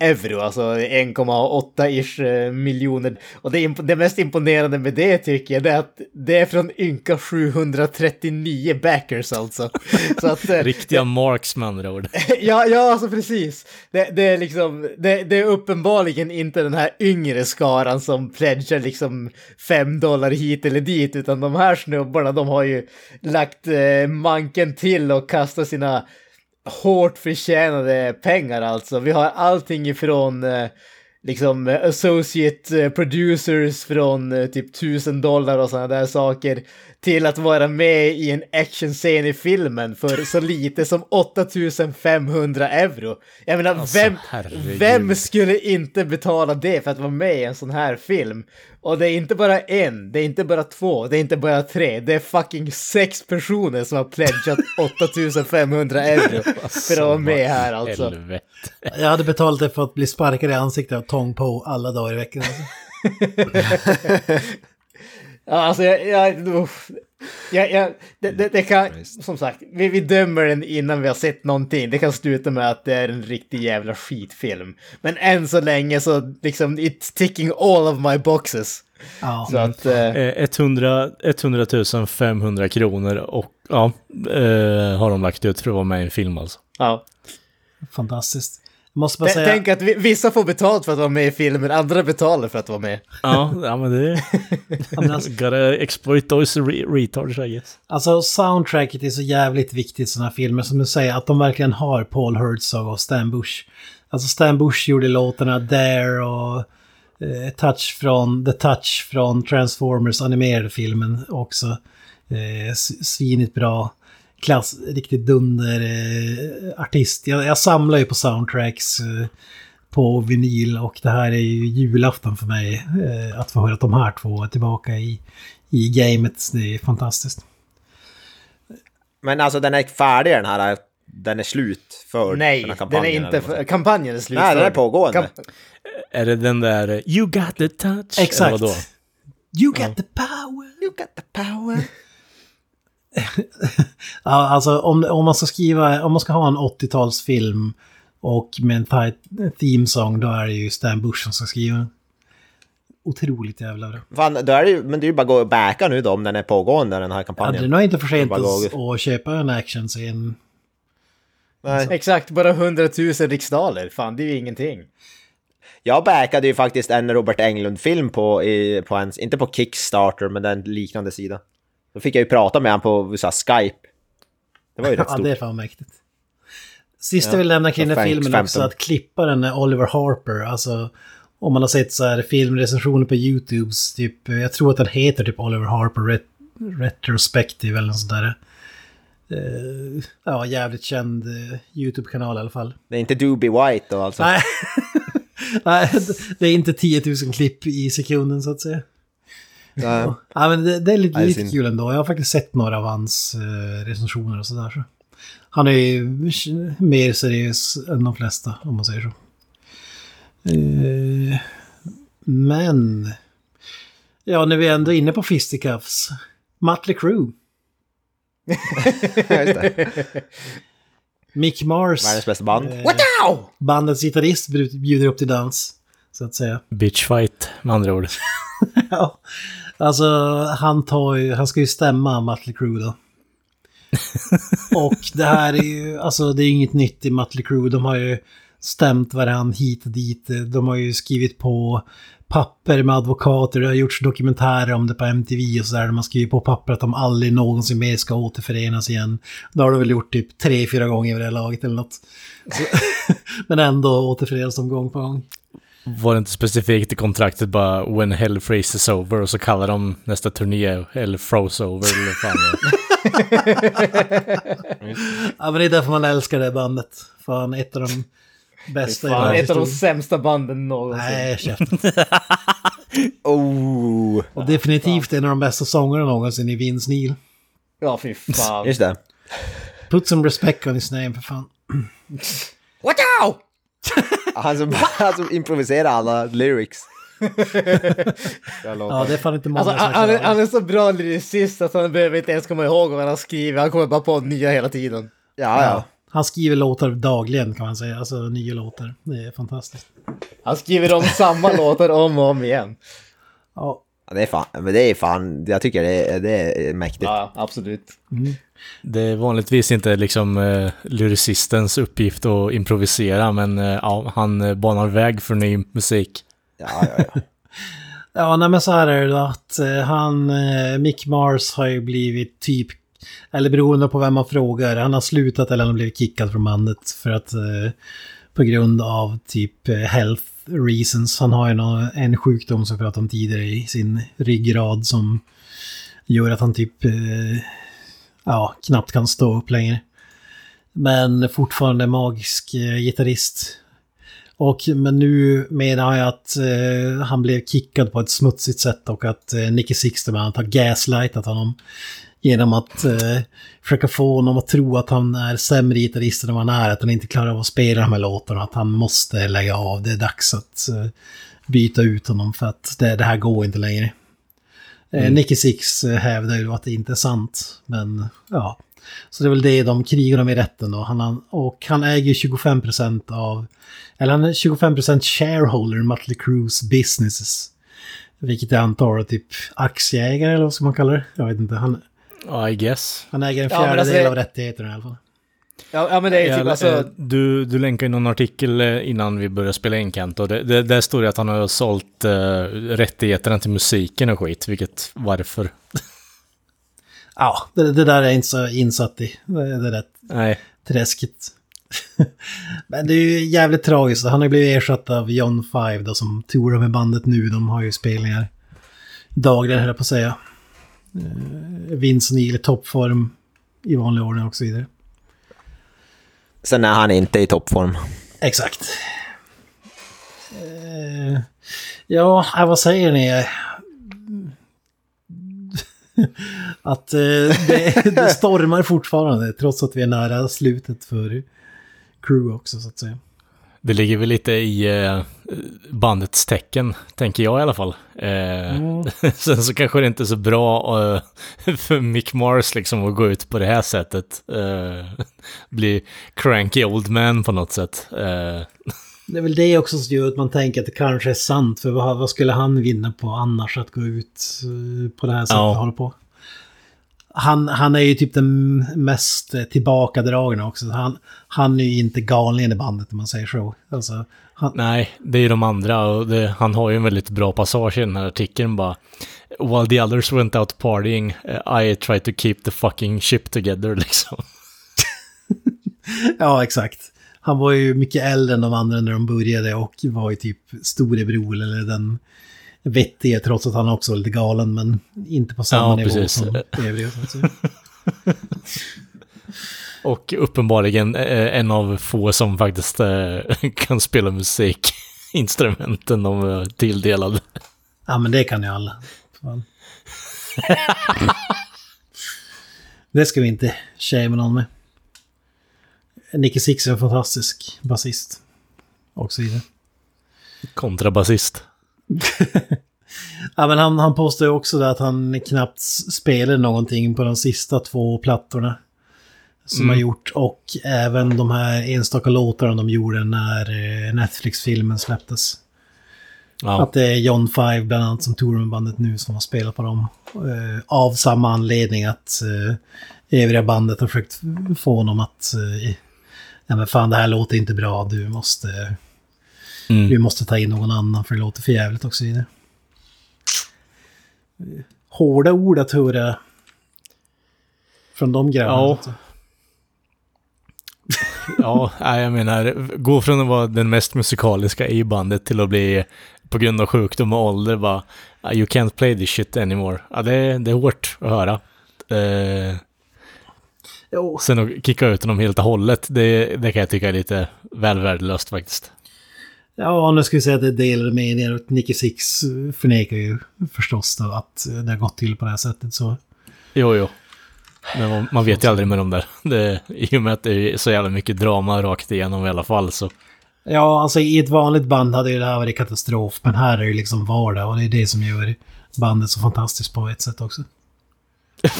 euro, alltså 1,8-ish eh, miljoner. Och det, det mest imponerande med det tycker jag det är att det är från ynka 739 backers alltså. Så att, eh, Riktiga marks med andra ord. ja, ja, alltså precis. Det, det är liksom, det, det är uppenbarligen inte den här yngre skaran som pledgar liksom fem dollar hit eller dit, utan de här snubbarna, de har ju lagt eh, manken till och kastat sina hårt förtjänade pengar alltså. Vi har allting ifrån eh, liksom eh, associate eh, producers från eh, typ tusen dollar och sådana där saker till att vara med i en actionscen i filmen för så lite som 8500 euro. Jag menar, Alltså, vem, herregud. vem skulle inte betala det för att vara med i en sån här film? Och det är inte bara en, det är inte bara två, det är inte bara tre, det är fucking sex personer som har pledgat 8500 euro för att vara med här alltså. Helvete. Jag hade betalat det för att bli sparkad i ansiktet av Tong Po alla dagar i veckan. Alltså. Ja, alltså jag... jag, uff. jag, jag det, det, det kan, som sagt, vi, vi dömer den innan vi har sett någonting. Det kan sluta med att det är en riktig jävla skitfilm. Men än så länge så liksom, it's ticking all of my boxes. Ja. Så att... Eh, Eh, 100, 100 500 kronor och ja, eh, har de lagt ut för att vara med i en film alltså. ja. Fantastiskt. Jag måste bara säga... Tänk att vi, vissa får betalt för att vara med i filmen, andra betalar för att vara med. Ja, ja men det... Ja, men alltså, Gotta exploit those re retards I guess. Alltså soundtracket är så jävligt viktigt i sådana här filmer. Som du säger, att de verkligen har Paul Herzog och Stan Bush. Alltså Stan Bush gjorde låtarna There och eh, Touch från, The Touch från Transformers animerade filmen också. Eh, svinigt bra. Klass, riktigt dunder eh, artist. Jag, jag samlar ju på soundtracks eh, på vinyl och det här är ju julafton för mig. Eh, att få höra att de här två är tillbaka i, i gamet. Det är fantastiskt. Men alltså den är färdig den här, den är slutförd. Nej, den här den är kampanjen, inte... eller vad man För, kampanjen är slut. Nej, den är pågående. Är det den där eh, You got the touch? Exakt. You got the power! You got the power. Ja, alltså om, om man ska skriva, om man ska ha en 80-talsfilm och med en tight theme song, då är det ju Stan Bush som ska skriva den. Otroligt jävla bra. Fan, då är det ju, men det är ju bara att gå och backa nu då om den är pågående den här Ja, kampanjen. det är nog inte för sent att, köpa en actionscen. Nej. Exakt, bara 100 000 riksdaler. Fan, det är ju ingenting. Jag backade ju faktiskt en Robert Englund-film på, i, på en, inte på Kickstarter, men en liknande sida. Då fick jag ju prata med honom på så Skype. Det var ju rätt Ja, stort. det är fan mäktigt. Sista Ja, jag vill nämna kring den filmen också, 15. att klipparen är Oliver Harper. Alltså, om man har sett så här filmrecensioner på YouTubes, typ, jag tror att den heter typ Oliver Harper Ret- Retrospective eller något sånt där. Eh, ja, jävligt känd eh, YouTube-kanal i alla fall. Det är inte Doobie White då alltså. Nej. Nej, det är inte 10 000 klipp i sekunden så att säga. Nej. Ja, men det, det är lite, Nej, lite synd. kul ändå. Jag har faktiskt sett några av hans eh, recensioner och sådär. Så. Han är ju mer seriös än de flesta, om man säger så. Eh, men... Ja, när vi ändå är inne på fisticuffs. Mötley Crüe. Mick Mars. Världens bästa band. Eh, Wow! bandets gitarrist bjud- bjuder upp till dans. Så att säga. Bitchfight med andra ord. Ja, alltså han tar ju, han ska ju stämma Mötley Crüe då. och det här är ju, alltså det är inget nytt i Mötley Crüe. De har ju stämt varandra hit och dit. De har ju skrivit på papper med advokater. Det har gjorts dokumentärer om det på MTV och sådär. De har skrivit på papper att de aldrig någonsin mer ska återförenas igen. Det har de väl gjort typ tre, fyra gånger vid det här laget eller något. Så, men ändå återförenas de gång på gång. Var det inte specifikt i kontraktet bara When Hell Freezes Over och så kallar de nästa turné Hell Froze Over eller fan det är. Ja, men det är därför man älskar det bandet. Fan, ett av de bästa Fan, ett av de sämsta banden någonsin. Nej, käften. Oh, Och definitivt en av de bästa sångerna någonsin i Vince Neil. Ja, fy fan. just det. Put some respect on his name, för fan. What out? Han som, han som improviserar alla lyrics. Ja, det är fan inte många Alltså, som han, han, är, han är så bra lyricist att han behöver inte ens komma ihåg vad han har skrivit. Han kommer bara på nya hela tiden. Ja, ja. Ja. Han skriver låtar dagligen kan man säga, alltså nya låtar. Det är fantastiskt. Han skriver om samma låtar om och om igen. Ja, Ja, Det är fan, men det är fan, jag tycker det är, det är mäktigt. Ja, absolut. Det är vanligtvis inte liksom uh, lyricistens uppgift att improvisera, men eh, ja, han uh, banar väg för ny musik. Ja, ja, ja. ja nej, men så här är det då, att eh, han, eh, Mick Mars har ju blivit typ, eller beroende på vem man frågar, han har slutat eller han har blivit kickad från bandet för att eh, på grund av typ eh, health reasons. Han har ju nå- en sjukdom som vi pratade om tidigare i sin ryggrad som gör att han typ eh, ja, knappt kan stå upp längre. Men fortfarande magisk eh, gitarrist. Och, men nu menar jag att eh, han blev kickad på ett smutsigt sätt och att eh, Nicky Sixter har gaslightat honom. Genom att eh, försöka få honom att tro att han är sämre gitarrist än vad han är. Att han inte klarar av att spela de här låtarna. Att han måste lägga av. Det är dags att eh, byta ut honom för att det, det här går inte längre. Mm. Nicky Six eh, hävdar ju att det inte är sant. Men ja, så det är väl det de krigar om i rätten då. Han, och han äger 25% av, eller han är 25% shareholder i Mötley Crues businesses. Vilket jag antar är typ aktieägare eller vad ska man kalla det? Jag vet inte. Han, I guess. han äger en Ja, fjärdedel alltså- av rättigheterna i alla fall. Ja, ja men det är typ alltså... eh, du, du länkade någon artikel eh, innan vi började spela in Kent och det, det, där står det att han har sålt uh, rättigheterna till musiken och skit, vilket varför? Ja, det, det där är jag inte så insatt i. Det, det är rätt Nej, träskigt. Men det är ju jävligt tragiskt. Han har blivit ersatt av John Five då som tourar med bandet nu. De har ju spelningar dagligen höll jag på att säga. Vince Neil i toppform i vanlig ordning och så vidare. Sen är han inte i toppform. Exakt. Eh, ja, äh, vad säger ni? att eh, det, det stormar fortfarande trots att vi är nära slutet för crew också så att säga. det ligger väl lite i eh, bandets tecken, tänker jag i alla fall. Eh, Sen så kanske det inte är så bra eh, för Mick Mars liksom att gå ut på det här sättet. Eh, bli cranky old man på något sätt. Eh, Det är väl det också som gör att man tänker att det kanske är sant. För vad, vad skulle han vinna på annars att gå ut eh, på det här sättet Ja. och hålla på? Han, han är ju typ den mest tillbakadragna också. Han, han är ju inte galen i bandet om man säger så. Alltså, han, Nej, det är de andra och det, han har ju en väldigt bra passage i den här artikeln bara. While the others went out partying, eh, I tried to keep the fucking ship together liksom. ja, exakt. Han var ju mycket äldre än de andra när de började och var ju typ storebror eller den vettiga trots att han också var lite galen men inte på samma Ja, nivå precis. som övriga. Och uppenbarligen eh, en av få som faktiskt eh, kan spela musikinstrumenten de är tilldelade. Ja, men det kan ju alla. Det ska vi inte shamea någon med. Nicky Six är en fantastisk basist. Och så vidare. Kontrabasist. Ja, men han, han påstår också att han knappt s- spelade någonting på de sista två plattorna. Som Mm. har gjort. Och även de här enstaka låtarna de gjorde när eh, Netflix-filmen släpptes. Ja, Att det är John Five bland annat som tourar med bandet nu som har spelat på dem. Eh, av samma anledning att eh, övriga bandet har försökt få honom att... Eh, ja men fan det här låter inte bra, du måste... mm. Vi måste ta in någon annan för det låter för jävligt och så vidare. Eh, Hårda ord att höra från de grabbarna. Ja. Ja, jag menar, gå från att vara den mest musikaliska i bandet till att bli på grund av sjukdom och ålder bara "Ah, You can't play this shit anymore. Ja, det, är- det är hårt att höra. Eh, Jo. Sen att kicka ut honom helt och hållet, det, det kan jag tycka är lite väl värdelöst faktiskt. Ja, nu ska vi säga att det är delade meningar Nicky Six förnekar ju förstås då att det har gått till på det här sättet så. Jo, jo. Men man, man vet ju aldrig med dem där. Det, I och med att det är så jävla mycket drama rakt igenom i alla fall så. Ja, alltså i ett vanligt band hade ju det här varit katastrof, men här är det ju liksom vardag och det är det som gör bandet så fantastiskt på ett sätt också.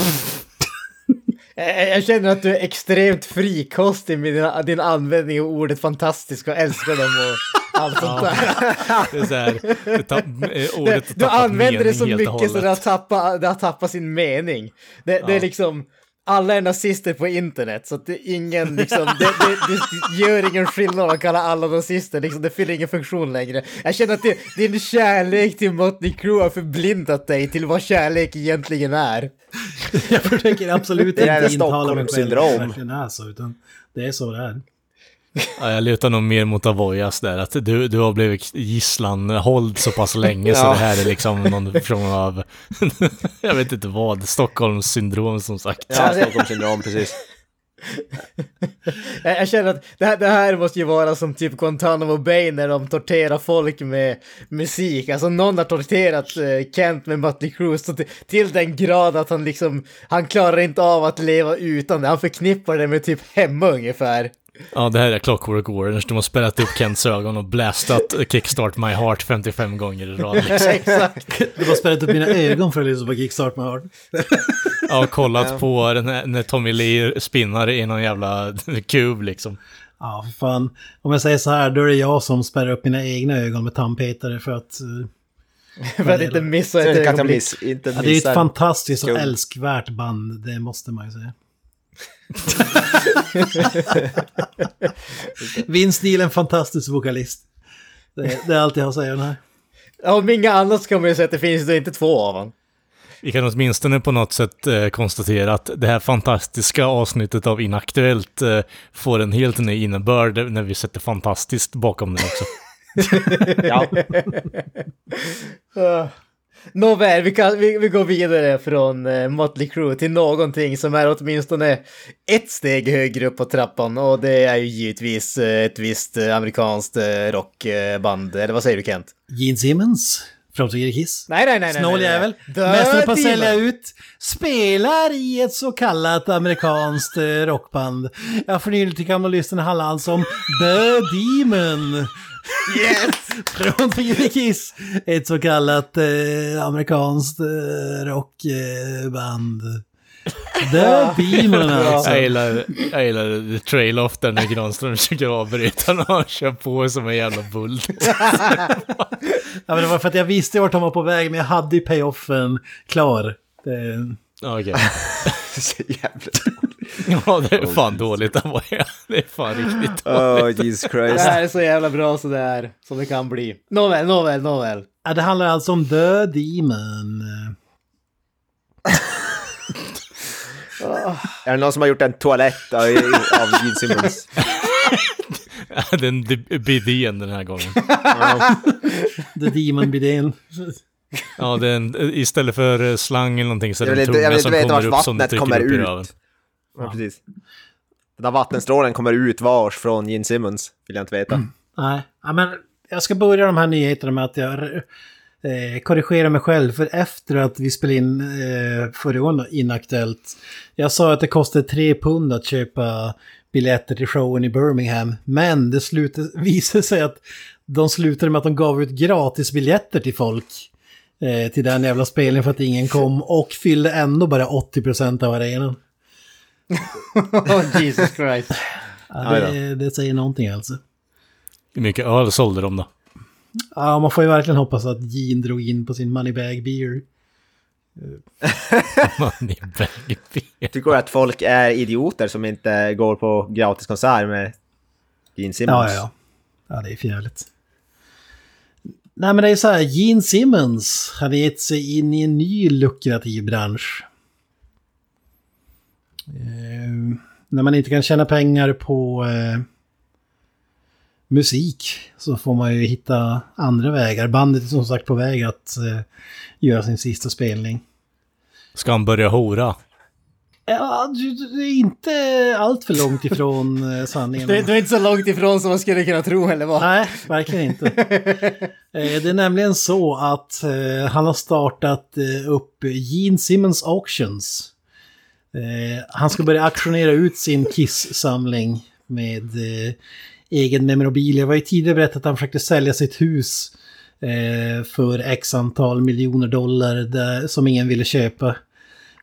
Jag känner att du är extremt frikostig med din, din användning av ordet fantastisk och älskar dem och allt sånt där. Det är så här, det tapp, Det, ordet har du använder det så mycket så det har, tappat, det har tappat sin mening. Det, det är liksom, alla är nazister på internet så att det är ingen liksom, det, det, det gör ingen skillnad att kalla alla nazister, liksom, det fyller ingen funktion längre. Jag känner att det, din kärlek till Mötley Crüe har förblindat dig till vad kärlek egentligen är. Jag försöker absolut inte intala mig själv att det verkligen är så, utan det är så det är. Ja, jag lutar nog mer mot Avoyas där, att du, du har blivit gisslanhålld så pass länge så Ja. det här är liksom någon form av, jag vet inte vad, Stockholms syndrom som sagt. Ja, Stockholmssyndrom, precis. Jag, känner att det här, det här måste ju vara som typ Guantanamo Bay när de torterar folk med musik. Alltså någon har torterat eh, Kent med Mötley Crüe så till, till den grad att han liksom, han klarar inte av att leva utan det. Han förknippar det med typ hemma ungefär. Ja, det här är Clockwork Orange, de har spelat upp Kents ögon och blastat Kickstart My Heart 55 gånger i rad. Liksom. Exakt. Du har spelat upp mina ögon för att lyssna på Kickstart med Heart. Ja, och kollat på den här, när Tommy Lee spinnar i någon jävla kub liksom. Ja, för fan. Om jag säger så här, då är det jag som spärrar upp mina egna ögon med tandpetare för att... eh, För att inte missa ett ögonblick. miss, inte Ja, det är ett fantastiskt och älskvärt band, det måste man ju säga. Vince Neil är en fantastisk vokalist. Det, det är allt jag har att säga om det här. Om inga annat så kan man ju säga att det finns då inte två av honom. Vi kan åtminstone på något sätt eh, konstatera att det här fantastiska avsnittet av Inaktuellt eh, får en helt ny innebörd när vi sätter fantastiskt bakom det också. Ja. Nåväl, vi, kan, vi, vi går vidare från uh, Motley Crue till någonting som är åtminstone ett steg högre upp på trappan och det är ju givetvis eh, ett visst eh, amerikanskt eh, rockband. Eller vad säger du Kent? Gene Simmons, framstående Kiss. Nej, nej, nej. Snål jävel. Mästare på att sälja ut. Spelar i ett så kallat amerikanskt eh, rockband. Jag får nyligen till gamla lyssnarna handlar alltså om The Demon. Yes! Från Fyra Kiss. Ett så kallat eh, amerikanskt eh, rockband. The Demon alltså. Jag gillar, jag gillar the trail-off där när Granström försöker avbryta när han kör på som en jävla bull. Ja, men det var för att jag visste vart han var på väg, men jag hade ju payoffen klar. Det, Okej. Så jävla... Ja, det är fan dåligt att vara Det är fan riktigt Oh, Jesus Det Christ. här är så jävla bra så det är, som det kan bli. Nåväl, nåväl, nåväl. ja, det handlar alltså om The Demon. Är det någon som har gjort en toalett av, av Gene Simmons? Den bidén den här gången. The Demon Bidén. Ja, den, istället för eh, slang eller någonting så är Jag det en inte- tunga som kommer upp som du vattnet trycker kommer upp i ut. röven. Ja, precis. Den där vattenstrålen kommer ut vars från Gene Simmons, vill jag inte veta. Nej, ja, men jag ska börja de här nyheterna med att jag eh, korrigerar mig själv. För efter att vi spelade in eh, föregående Inaktuellt. Jag sa att det kostade 3 pund att köpa biljetter till showen i Birmingham. Men det slutade, visade sig att de slutade med att de gav ut gratisbiljetter till folk. Eh, till den jävla spelningen för att ingen kom. Och fyllde ändå bara 80% av arenan. Oh, Jesus Christ. Ja, det, det säger någonting alltså. Hur mycket öl sålde de då? Ja, man får ju verkligen hoppas att Gene drog in på sin Moneybag Beer. Money bag beer. Tycker du att folk är idioter som inte går på gratiskonsert med Gene Simmons? Ja, ja, ja. Ja, det är förjävligt. Nej, men det är så här, Gene Simmons hade gett sig in i en ny lukrativ bransch. Eh, när man inte kan tjäna pengar på eh, musik så får man ju hitta andra vägar. Bandet är som sagt på väg att eh, göra sin sista spelning. Ska han börja hora? Ja, du, är inte allt för långt ifrån eh, sanningen. Du, du är inte så långt ifrån som man skulle kunna tro eller vad? Nej, verkligen inte. Eh, Det är nämligen så att eh, han har startat upp Gene Simmons Auctions. Han ska börja auktionera ut sin Kiss-samling med egen memorabilia. Jag var ju tidigare berättat att han försökte sälja sitt hus för x antal miljoner dollar som ingen ville köpa.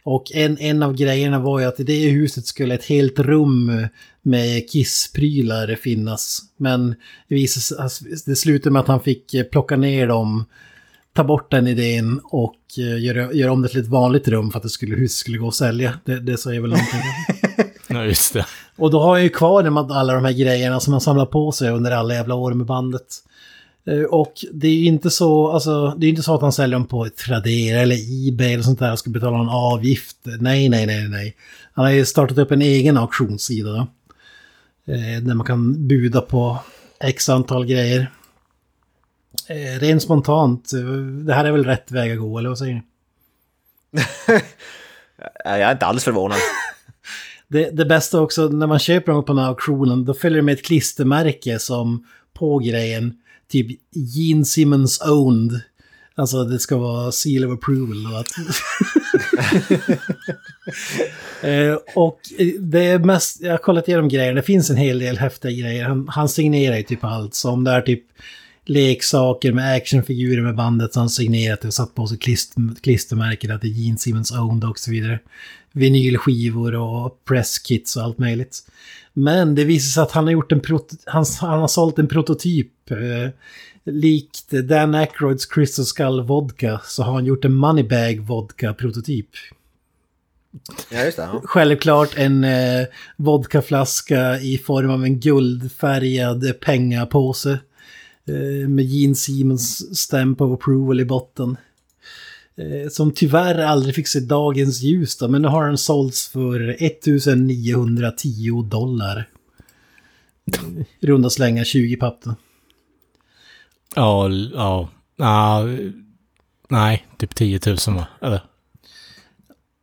Och en, en av grejerna var ju att i det huset skulle ett helt rum med kissprylar finnas. Men det, visade, det slutade med att han fick eh, plocka ner dem, ta bort den idén och eh, göra, göra om det till ett vanligt rum för att det skulle, huset skulle gå att sälja. Det, det säger väl någonting. Ja, just det. Och då har jag ju kvar alla de här grejerna som han samlat på sig under alla jävla år med bandet. Eh, Och det är ju inte så, alltså, det är inte så att han säljer dem på Tradera eller Ebay eller sånt där och ska betala en avgift. Nej, nej, nej, nej. Han har ju startat upp en egen auktionssida. Eh, Där man kan buda på x antal grejer. Eh, Rent spontant, eh, det här är väl rätt väg att gå, eller vad säger ni? Jag är inte alls förvånad. Det, det bästa också, när man köper dem på den här auktionen, då följer det med ett klistermärke som på grejen, typ Gene Simmons owned. Alltså det ska vara seal of approval. Och, att eh, och det är mest, jag har kollat igenom grejer, det finns en hel del häftiga grejer. Han, han signerar ju typ allt, som det är typ leksaker med actionfigurer med bandet som han signerat och satt på sig klister, klistermärket att det är Gene Simmons owned och så vidare. Vinylskivor och presskits och allt möjligt. Men det visar sig att han har gjort en han, han har sålt en prototyp. Eh, likt Dan Aykroyds Crystal Skull Vodka så har han gjort en Moneybag Vodka-prototyp. Ja, just det. Ja. Självklart en eh, vodkaflaska i form av en guldfärgad pengapåse. Eh, med Gene Siemens stamp of approval i botten. Eh, som tyvärr aldrig fick se dagens ljus då, men nu har den sålts för 1910 dollar. Runda slängar 20 papp då. Ja, ja. ja nej, typ 10 000 va? Eller?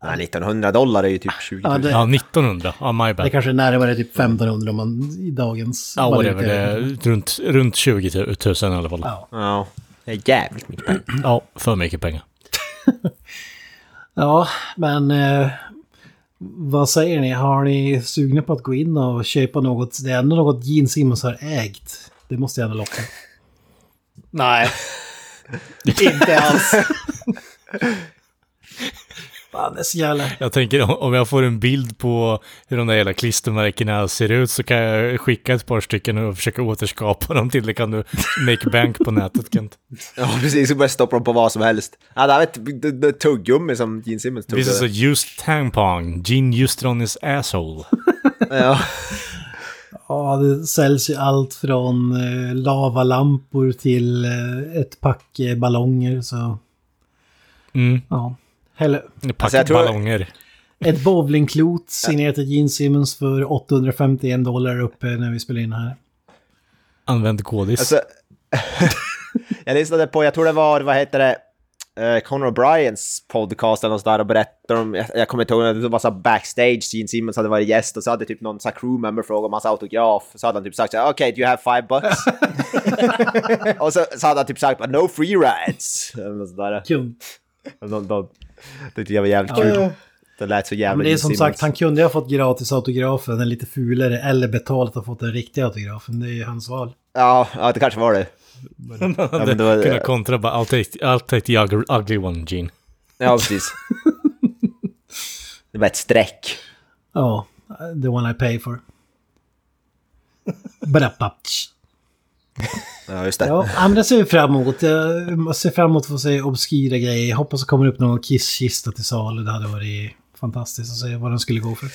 Nej, 1900 dollar är ju typ 20 000. Ja, det, Ja, 1900. Ja, my det bad. kanske är närmare typ 1500 om man i dagens... Ja, whatever. Det är runt, runt 20 000 i alla fall. Ja. Ja, det är jävligt mycket pengar. Ja, för mycket pengar. Ja, men eh, vad säger ni? Har ni sugna på att gå in och köpa något? Det är ändå något Gene Simmons har ägt. Det måste jag ändå locka. Nej. inte alls. Fan, det är så jävla... Jag tänker om- jag får en bild på hur de där jävla klistermärkena ser ut så kan jag skicka ett par stycken och försöka återskapa dem till det kan du make bank på nätet Kent. Ja, precis. Så bara stoppa dem på vad som helst. Ja, det här är ett tuggummi som Gene Simmons This is a tuggade. used tampon. Gene used it on his asshole. Ja. Ja, det säljs ju allt från eh, lavalampor till eh, ett pack eh, ballonger. Så Mm. ja. Eller Pack Alltså, jag tror- ballonger. ett bowlingklot signerat av Gene Simmons för 851 dollar uppe när vi spelar in här. Använd kodis. Alltså, jag lyssnade på, jag tror det var, vad heter det, uh, Conor O'Briens podcast eller något sådär och berättade om, jag, jag kommer inte ihåg, det var så backstage, Gene Simmons hade varit gäst och så hade typ någon så här crewmember frågat om hans autograf. Så hade han typ sagt okej, do you have five bucks? och så, så hade han typ sagt, no free rides. Eller något sådär. Kul. De, de, det tyckte jag var jävligt kul. Det lät så jävla Men det är som sagt, han kunde ju ha fått gratis autografen, den lite fulare, eller betalat och fått den riktiga autografen. Det är ju hans val. Ja, ja, det kanske var det. Han Ja, hade men det var- kunnat kontra bara I'll take, I'll take the ugly, ugly one Gene. Ja, precis. det var ett streck. Ja, the one I pay for. Badapaptsch. Ja, just det. Ja, men det ser vi fram emot. Jag ser fram emot att få se obskyra grejer. Jag hoppas det kommer upp någon kisskista till salu. Det hade varit fantastiskt att se vad den skulle gå för.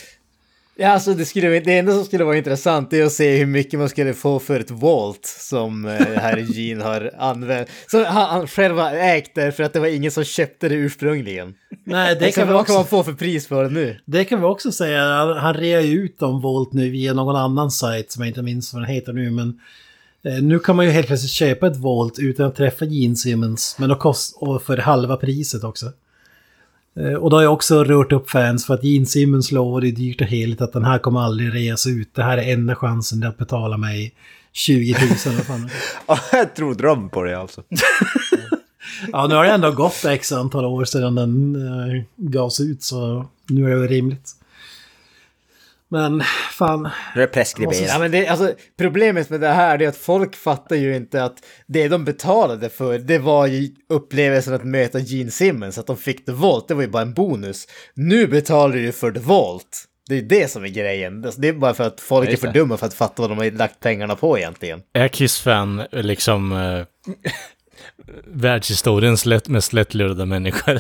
Ja, alltså det, skulle, det enda som skulle vara intressant är att se hur mycket man skulle få för ett Volt som eh, herr Gene har använt. Som han, själv har ägt det för att det var ingen som köpte det ursprungligen. Nej, det Det kan, vi vad kan man också, få för pris för det nu? det kan vi också säga. Han, han rear ju ut dem Volt nu via någon annan sajt som jag inte minns vad den heter nu. Men eh, nu kan man ju helt plötsligt köpa ett Volt utan att träffa Gene Simmons. Men då kost, och för halva priset också. Eh, Och då har jag också rört upp fans för att Gene Simmons lovade dyrt och heligt att den här kommer aldrig reas ut. Det här är enda chansen att betala mig 20 000 eller vad fan. Ja, jag tror dröm på det alltså. Ja, nu har det ändå gått x antal år sedan den eh, gavs ut så nu är det väl rimligt. Men fan, Nu är det preskriberat. Ja, men det, alltså, problemet med det här är att folk fattar ju inte att det de betalade för, det var ju upplevelsen att möta Gene Simmons, att de fick The Vault, det var ju bara en bonus. Nu betalar du för The Vault. Det är det som är grejen. Alltså, Det är bara för att folk är för det. dumma för att fatta vad de har lagt pengarna på egentligen. Är Kiss-fan liksom eh, världshistoriens lätt, mest lättlurade människor?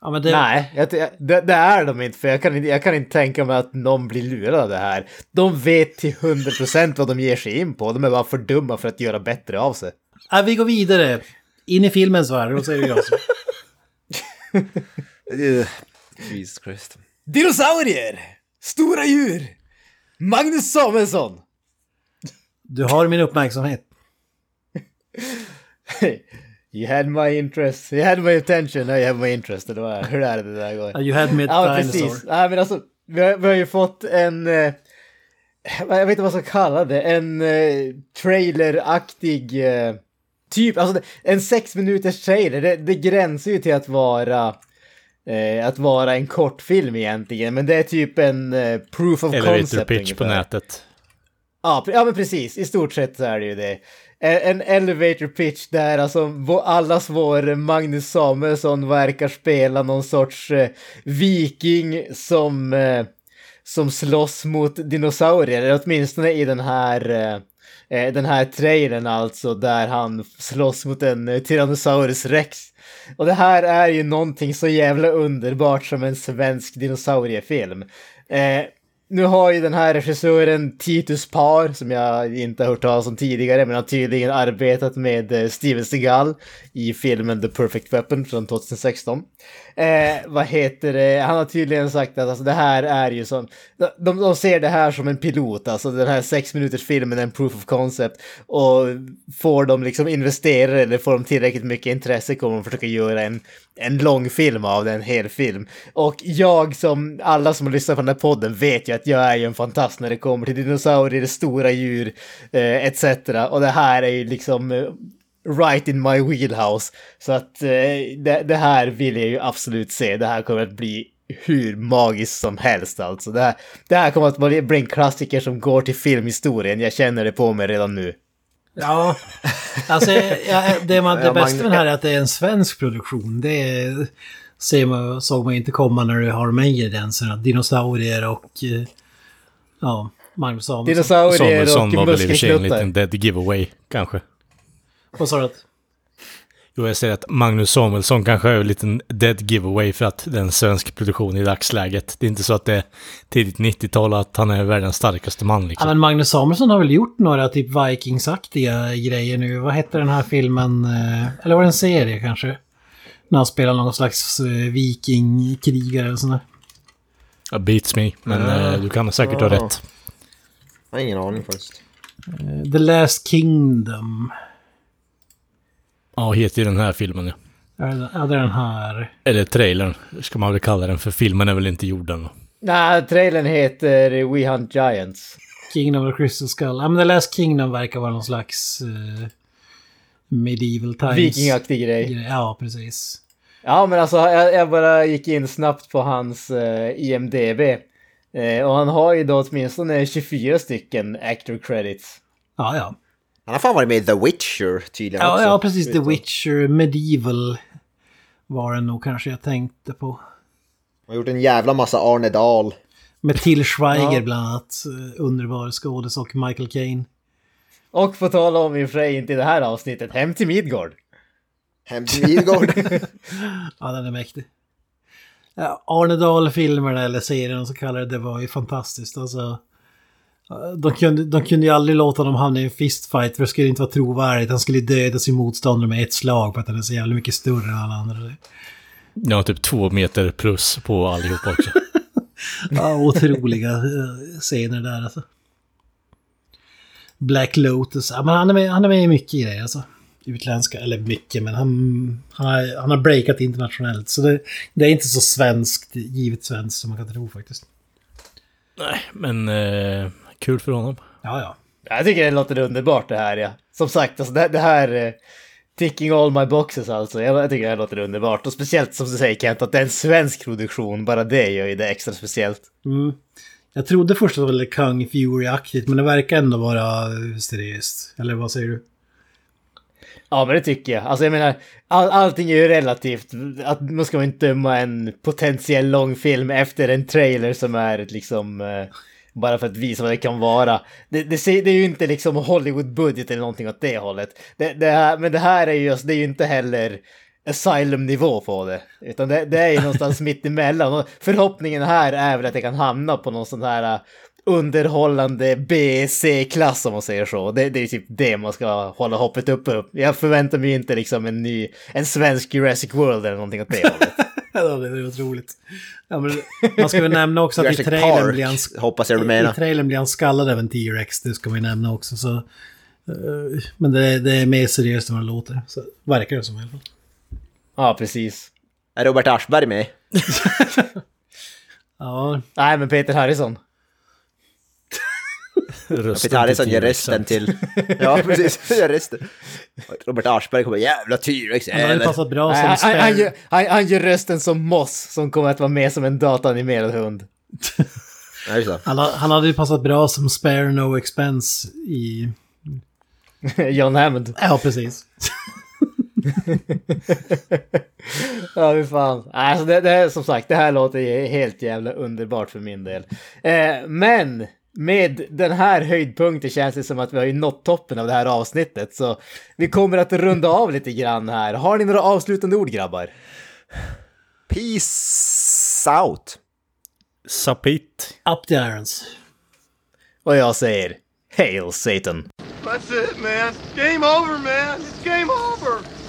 Ja men det, Nej, jag, jag- det, det är de inte, för jag kan, inte- jag kan inte tänka mig att någon blir lurad av det här. De vet till 100% vad de ger sig in på, de är bara för dumma för att göra bättre av sig. ja, vi går vidare. In i filmens värld, då säger jag så. Uh, Jesus Christ. Dinosaurier! Stora djur! Magnus Samuelsson! Du har min uppmärksamhet. You had my interest, you had my attention, now you have my interest. Vad är- hur är det det där går? You had me Ja, at precis. dinosaur. Ja, men alltså, vi har, vi har ju fått en... Eh, jag vet inte vad jag ska kalla det. En eh, traileraktig... Eh, typ, alltså det- en sex minuters trailer. Det, det gränsar ju till att vara... Eh, att vara en kortfilm egentligen. Men det är typ en eh, proof of Elevator concept pitch på ungefär. nätet. Ja, ja, men precis. I stort sett så är det ju det. Eh, en, elevator pitch där alltså allas vår Magnus Samuelsson verkar spela någon sorts eh, viking som, eh, som slåss mot dinosaurier, eller åtminstone i den här eh, eh den här trailern alltså, där han slåss mot en eh, Tyrannosaurus rex. Och det här är ju någonting så jävla underbart som en svensk dinosauriefilm. Eh, nu har ju den här regissören Titus Par, som jag inte har hört talas om tidigare, men har tydligen arbetat med eh, Steven Seagal i filmen The Perfect Weapon från 2016. Eh, vad heter det? Han har tydligen sagt att alltså, det här är ju som... De, de ser det här som en pilot, alltså den här sex minuters filmen är en proof of concept. Och får de liksom investera eller får de tillräckligt mycket intresse kommer de försöka göra en, en lång film av det, en hel film. Och jag som, alla som har lyssnat på den här podden vet ju att jag är ju en fantast när det kommer till dinosaurier, stora djur, eh, etc. Och det här är ju liksom eh, right in my wheelhouse. Så att eh, det, det här vill jag ju absolut se. Det här kommer att bli hur magiskt som helst alltså. Det här, det här kommer att bli en klassiker som går till filmhistorien. Jag känner det på mig redan nu. Ja, alltså ja, det, man, det Ja, bästa med det här är att det är en svensk produktion. Det ser man, såg man inte komma när du har med ingredienserna. Dinosaurier och... eh, Ja, Magnus Samuelsson. Dinosaurier Samuelsson var och väl i och för sig en muskelknuttar. liten dead giveaway, kanske. Vad sa du? att- Jo, jag säger att Magnus Samuelsson kanske är en liten dead giveaway för att det är en svensk produktion i dagsläget. Det är inte så att det är tidigt 90-tal och att han är världens starkaste man Ja, liksom. men Magnus Samuelsson har väl gjort några typ Vikingsaktiga grejer nu. Vad hette den här filmen? eh, Eller var det en serie kanske? När han spelar någon slags eh, vikingkrigare eller sånt där. Ja, beats me, men Ja. eh, du kan säkert ha Ja. rätt. Jag har ingen aning faktiskt. The Last Kingdom. Ja, heter ju den här filmen ja. Är det- Ja, det är den här. Eller trailern, ska man väl kalla den, för filmen är väl inte gjord än. Nej, trailern heter We Hunt Giants. Kingdom of the Crystal Skull. Ja, men The Last Kingdom verkar vara någon slags eh, medieval times. Vikingaktig grej. grej. Ja, precis. Ja, men alltså jag, jag bara gick in snabbt på hans eh, IMDB. Eh, och han har ju då åtminstone 24 stycken actor credits. Ja, ja. Han har fan varit med i The Witcher tydligen Ja, också. ja precis. The Witcher Medieval var det nog kanske jag tänkte på. Han har gjort en jävla massa Arne Dahl. Med Till Schweiger Ja. bland annat. eh, Underbar skådis och Michael Caine. Och på tal om i och för sig inte i det här avsnittet, Hem till Midgård. Hem till Midgård. Ja, den är mäktig. Ja, Arne Dahl-filmerna eller serien så kallade det var ju fantastiskt. Alltså, de, kunde, de kunde ju aldrig låta dem hamna i en fistfight för det skulle inte vara trovärdigt. Han skulle döda sin motståndare med ett slag för att han är så jävla mycket större än alla andra. Ja, typ två meter plus på allihop också. Ja, otroliga eh, scener där alltså. Black Lotus, ja men han är med, han är med i mycket grejer alltså. utländska, eller mycket, men han, han, har, han har breakat internationellt. Så det, det är inte så svenskt, givet svenskt som man kan tro faktiskt. Nej, men eh, kul för honom. Ja, ja. Jag tycker det låter underbart det här ja. Som sagt, alltså det, det här... eh, Ticking all my boxes alltså. Jag, jag tycker det här låter underbart. Och speciellt som du säger Kent, att det är en svensk produktion. Bara det gör ju det extra speciellt. Mm. Jag trodde först att det var Kung Fury-aktigt, men det verkar ändå vara seriöst. Eller vad säger du? Ja, men det tycker jag. Alltså jag menar, all, allting är ju relativt. Att man ska inte döma en potentiell långfilm efter en trailer som är liksom... Eh, bara för att visa vad det kan vara. Det, det, det är ju inte liksom Hollywood-budget eller någonting åt det hållet. Det, det här, men det här är ju, just, det är ju inte heller Asylum-nivå på det. Utan det, det är ju någonstans mitt emellan. Och förhoppningen här är väl att det kan hamna på någon sån här uh, underhållande B-C-klass om man säger så. Det, det är typ det man ska hålla hoppet uppe upp. Jag förväntar mig inte liksom en ny, en svensk Jurassic World eller någonting åt det hållet. Ja, det är otroligt. Ja, men man ska väl nämna också att i trailern Park, blir han, hoppas jag du i menar. trailern blir han skallad av en T-Rex, det ska vi nämna också. Så, eh, men det, det är mer seriöst än vad det låter. Så verkar det som i alla fall. Ja, precis. Är Robert Aschberg med? Ja, Nej, men Peter Harrison. Peter Harrison ger rösten till... Ja, precis. Gör. Robert Aschberg kommer jävla T-Rex han hade passat bra som han, han, gör, han, han gör rösten som Moss som kommer att vara med som en dataanimerad hund. Han, ha- han hade ju passat bra som spare no expense i... John Hammond. Ja, precis. Ja, hur fan. Alltså det, det är som sagt, det här låter helt jävla underbart för min del. Eh, men med den här höjdpunkten känns det som att vi har ju nått toppen av det här avsnittet. Så vi kommer att runda av lite grann här. Har ni några avslutande ord grabbar? Peace out. Sapit. Up the irons. Och jag säger Hail Satan. That's it, man. Game over, man. It's game over.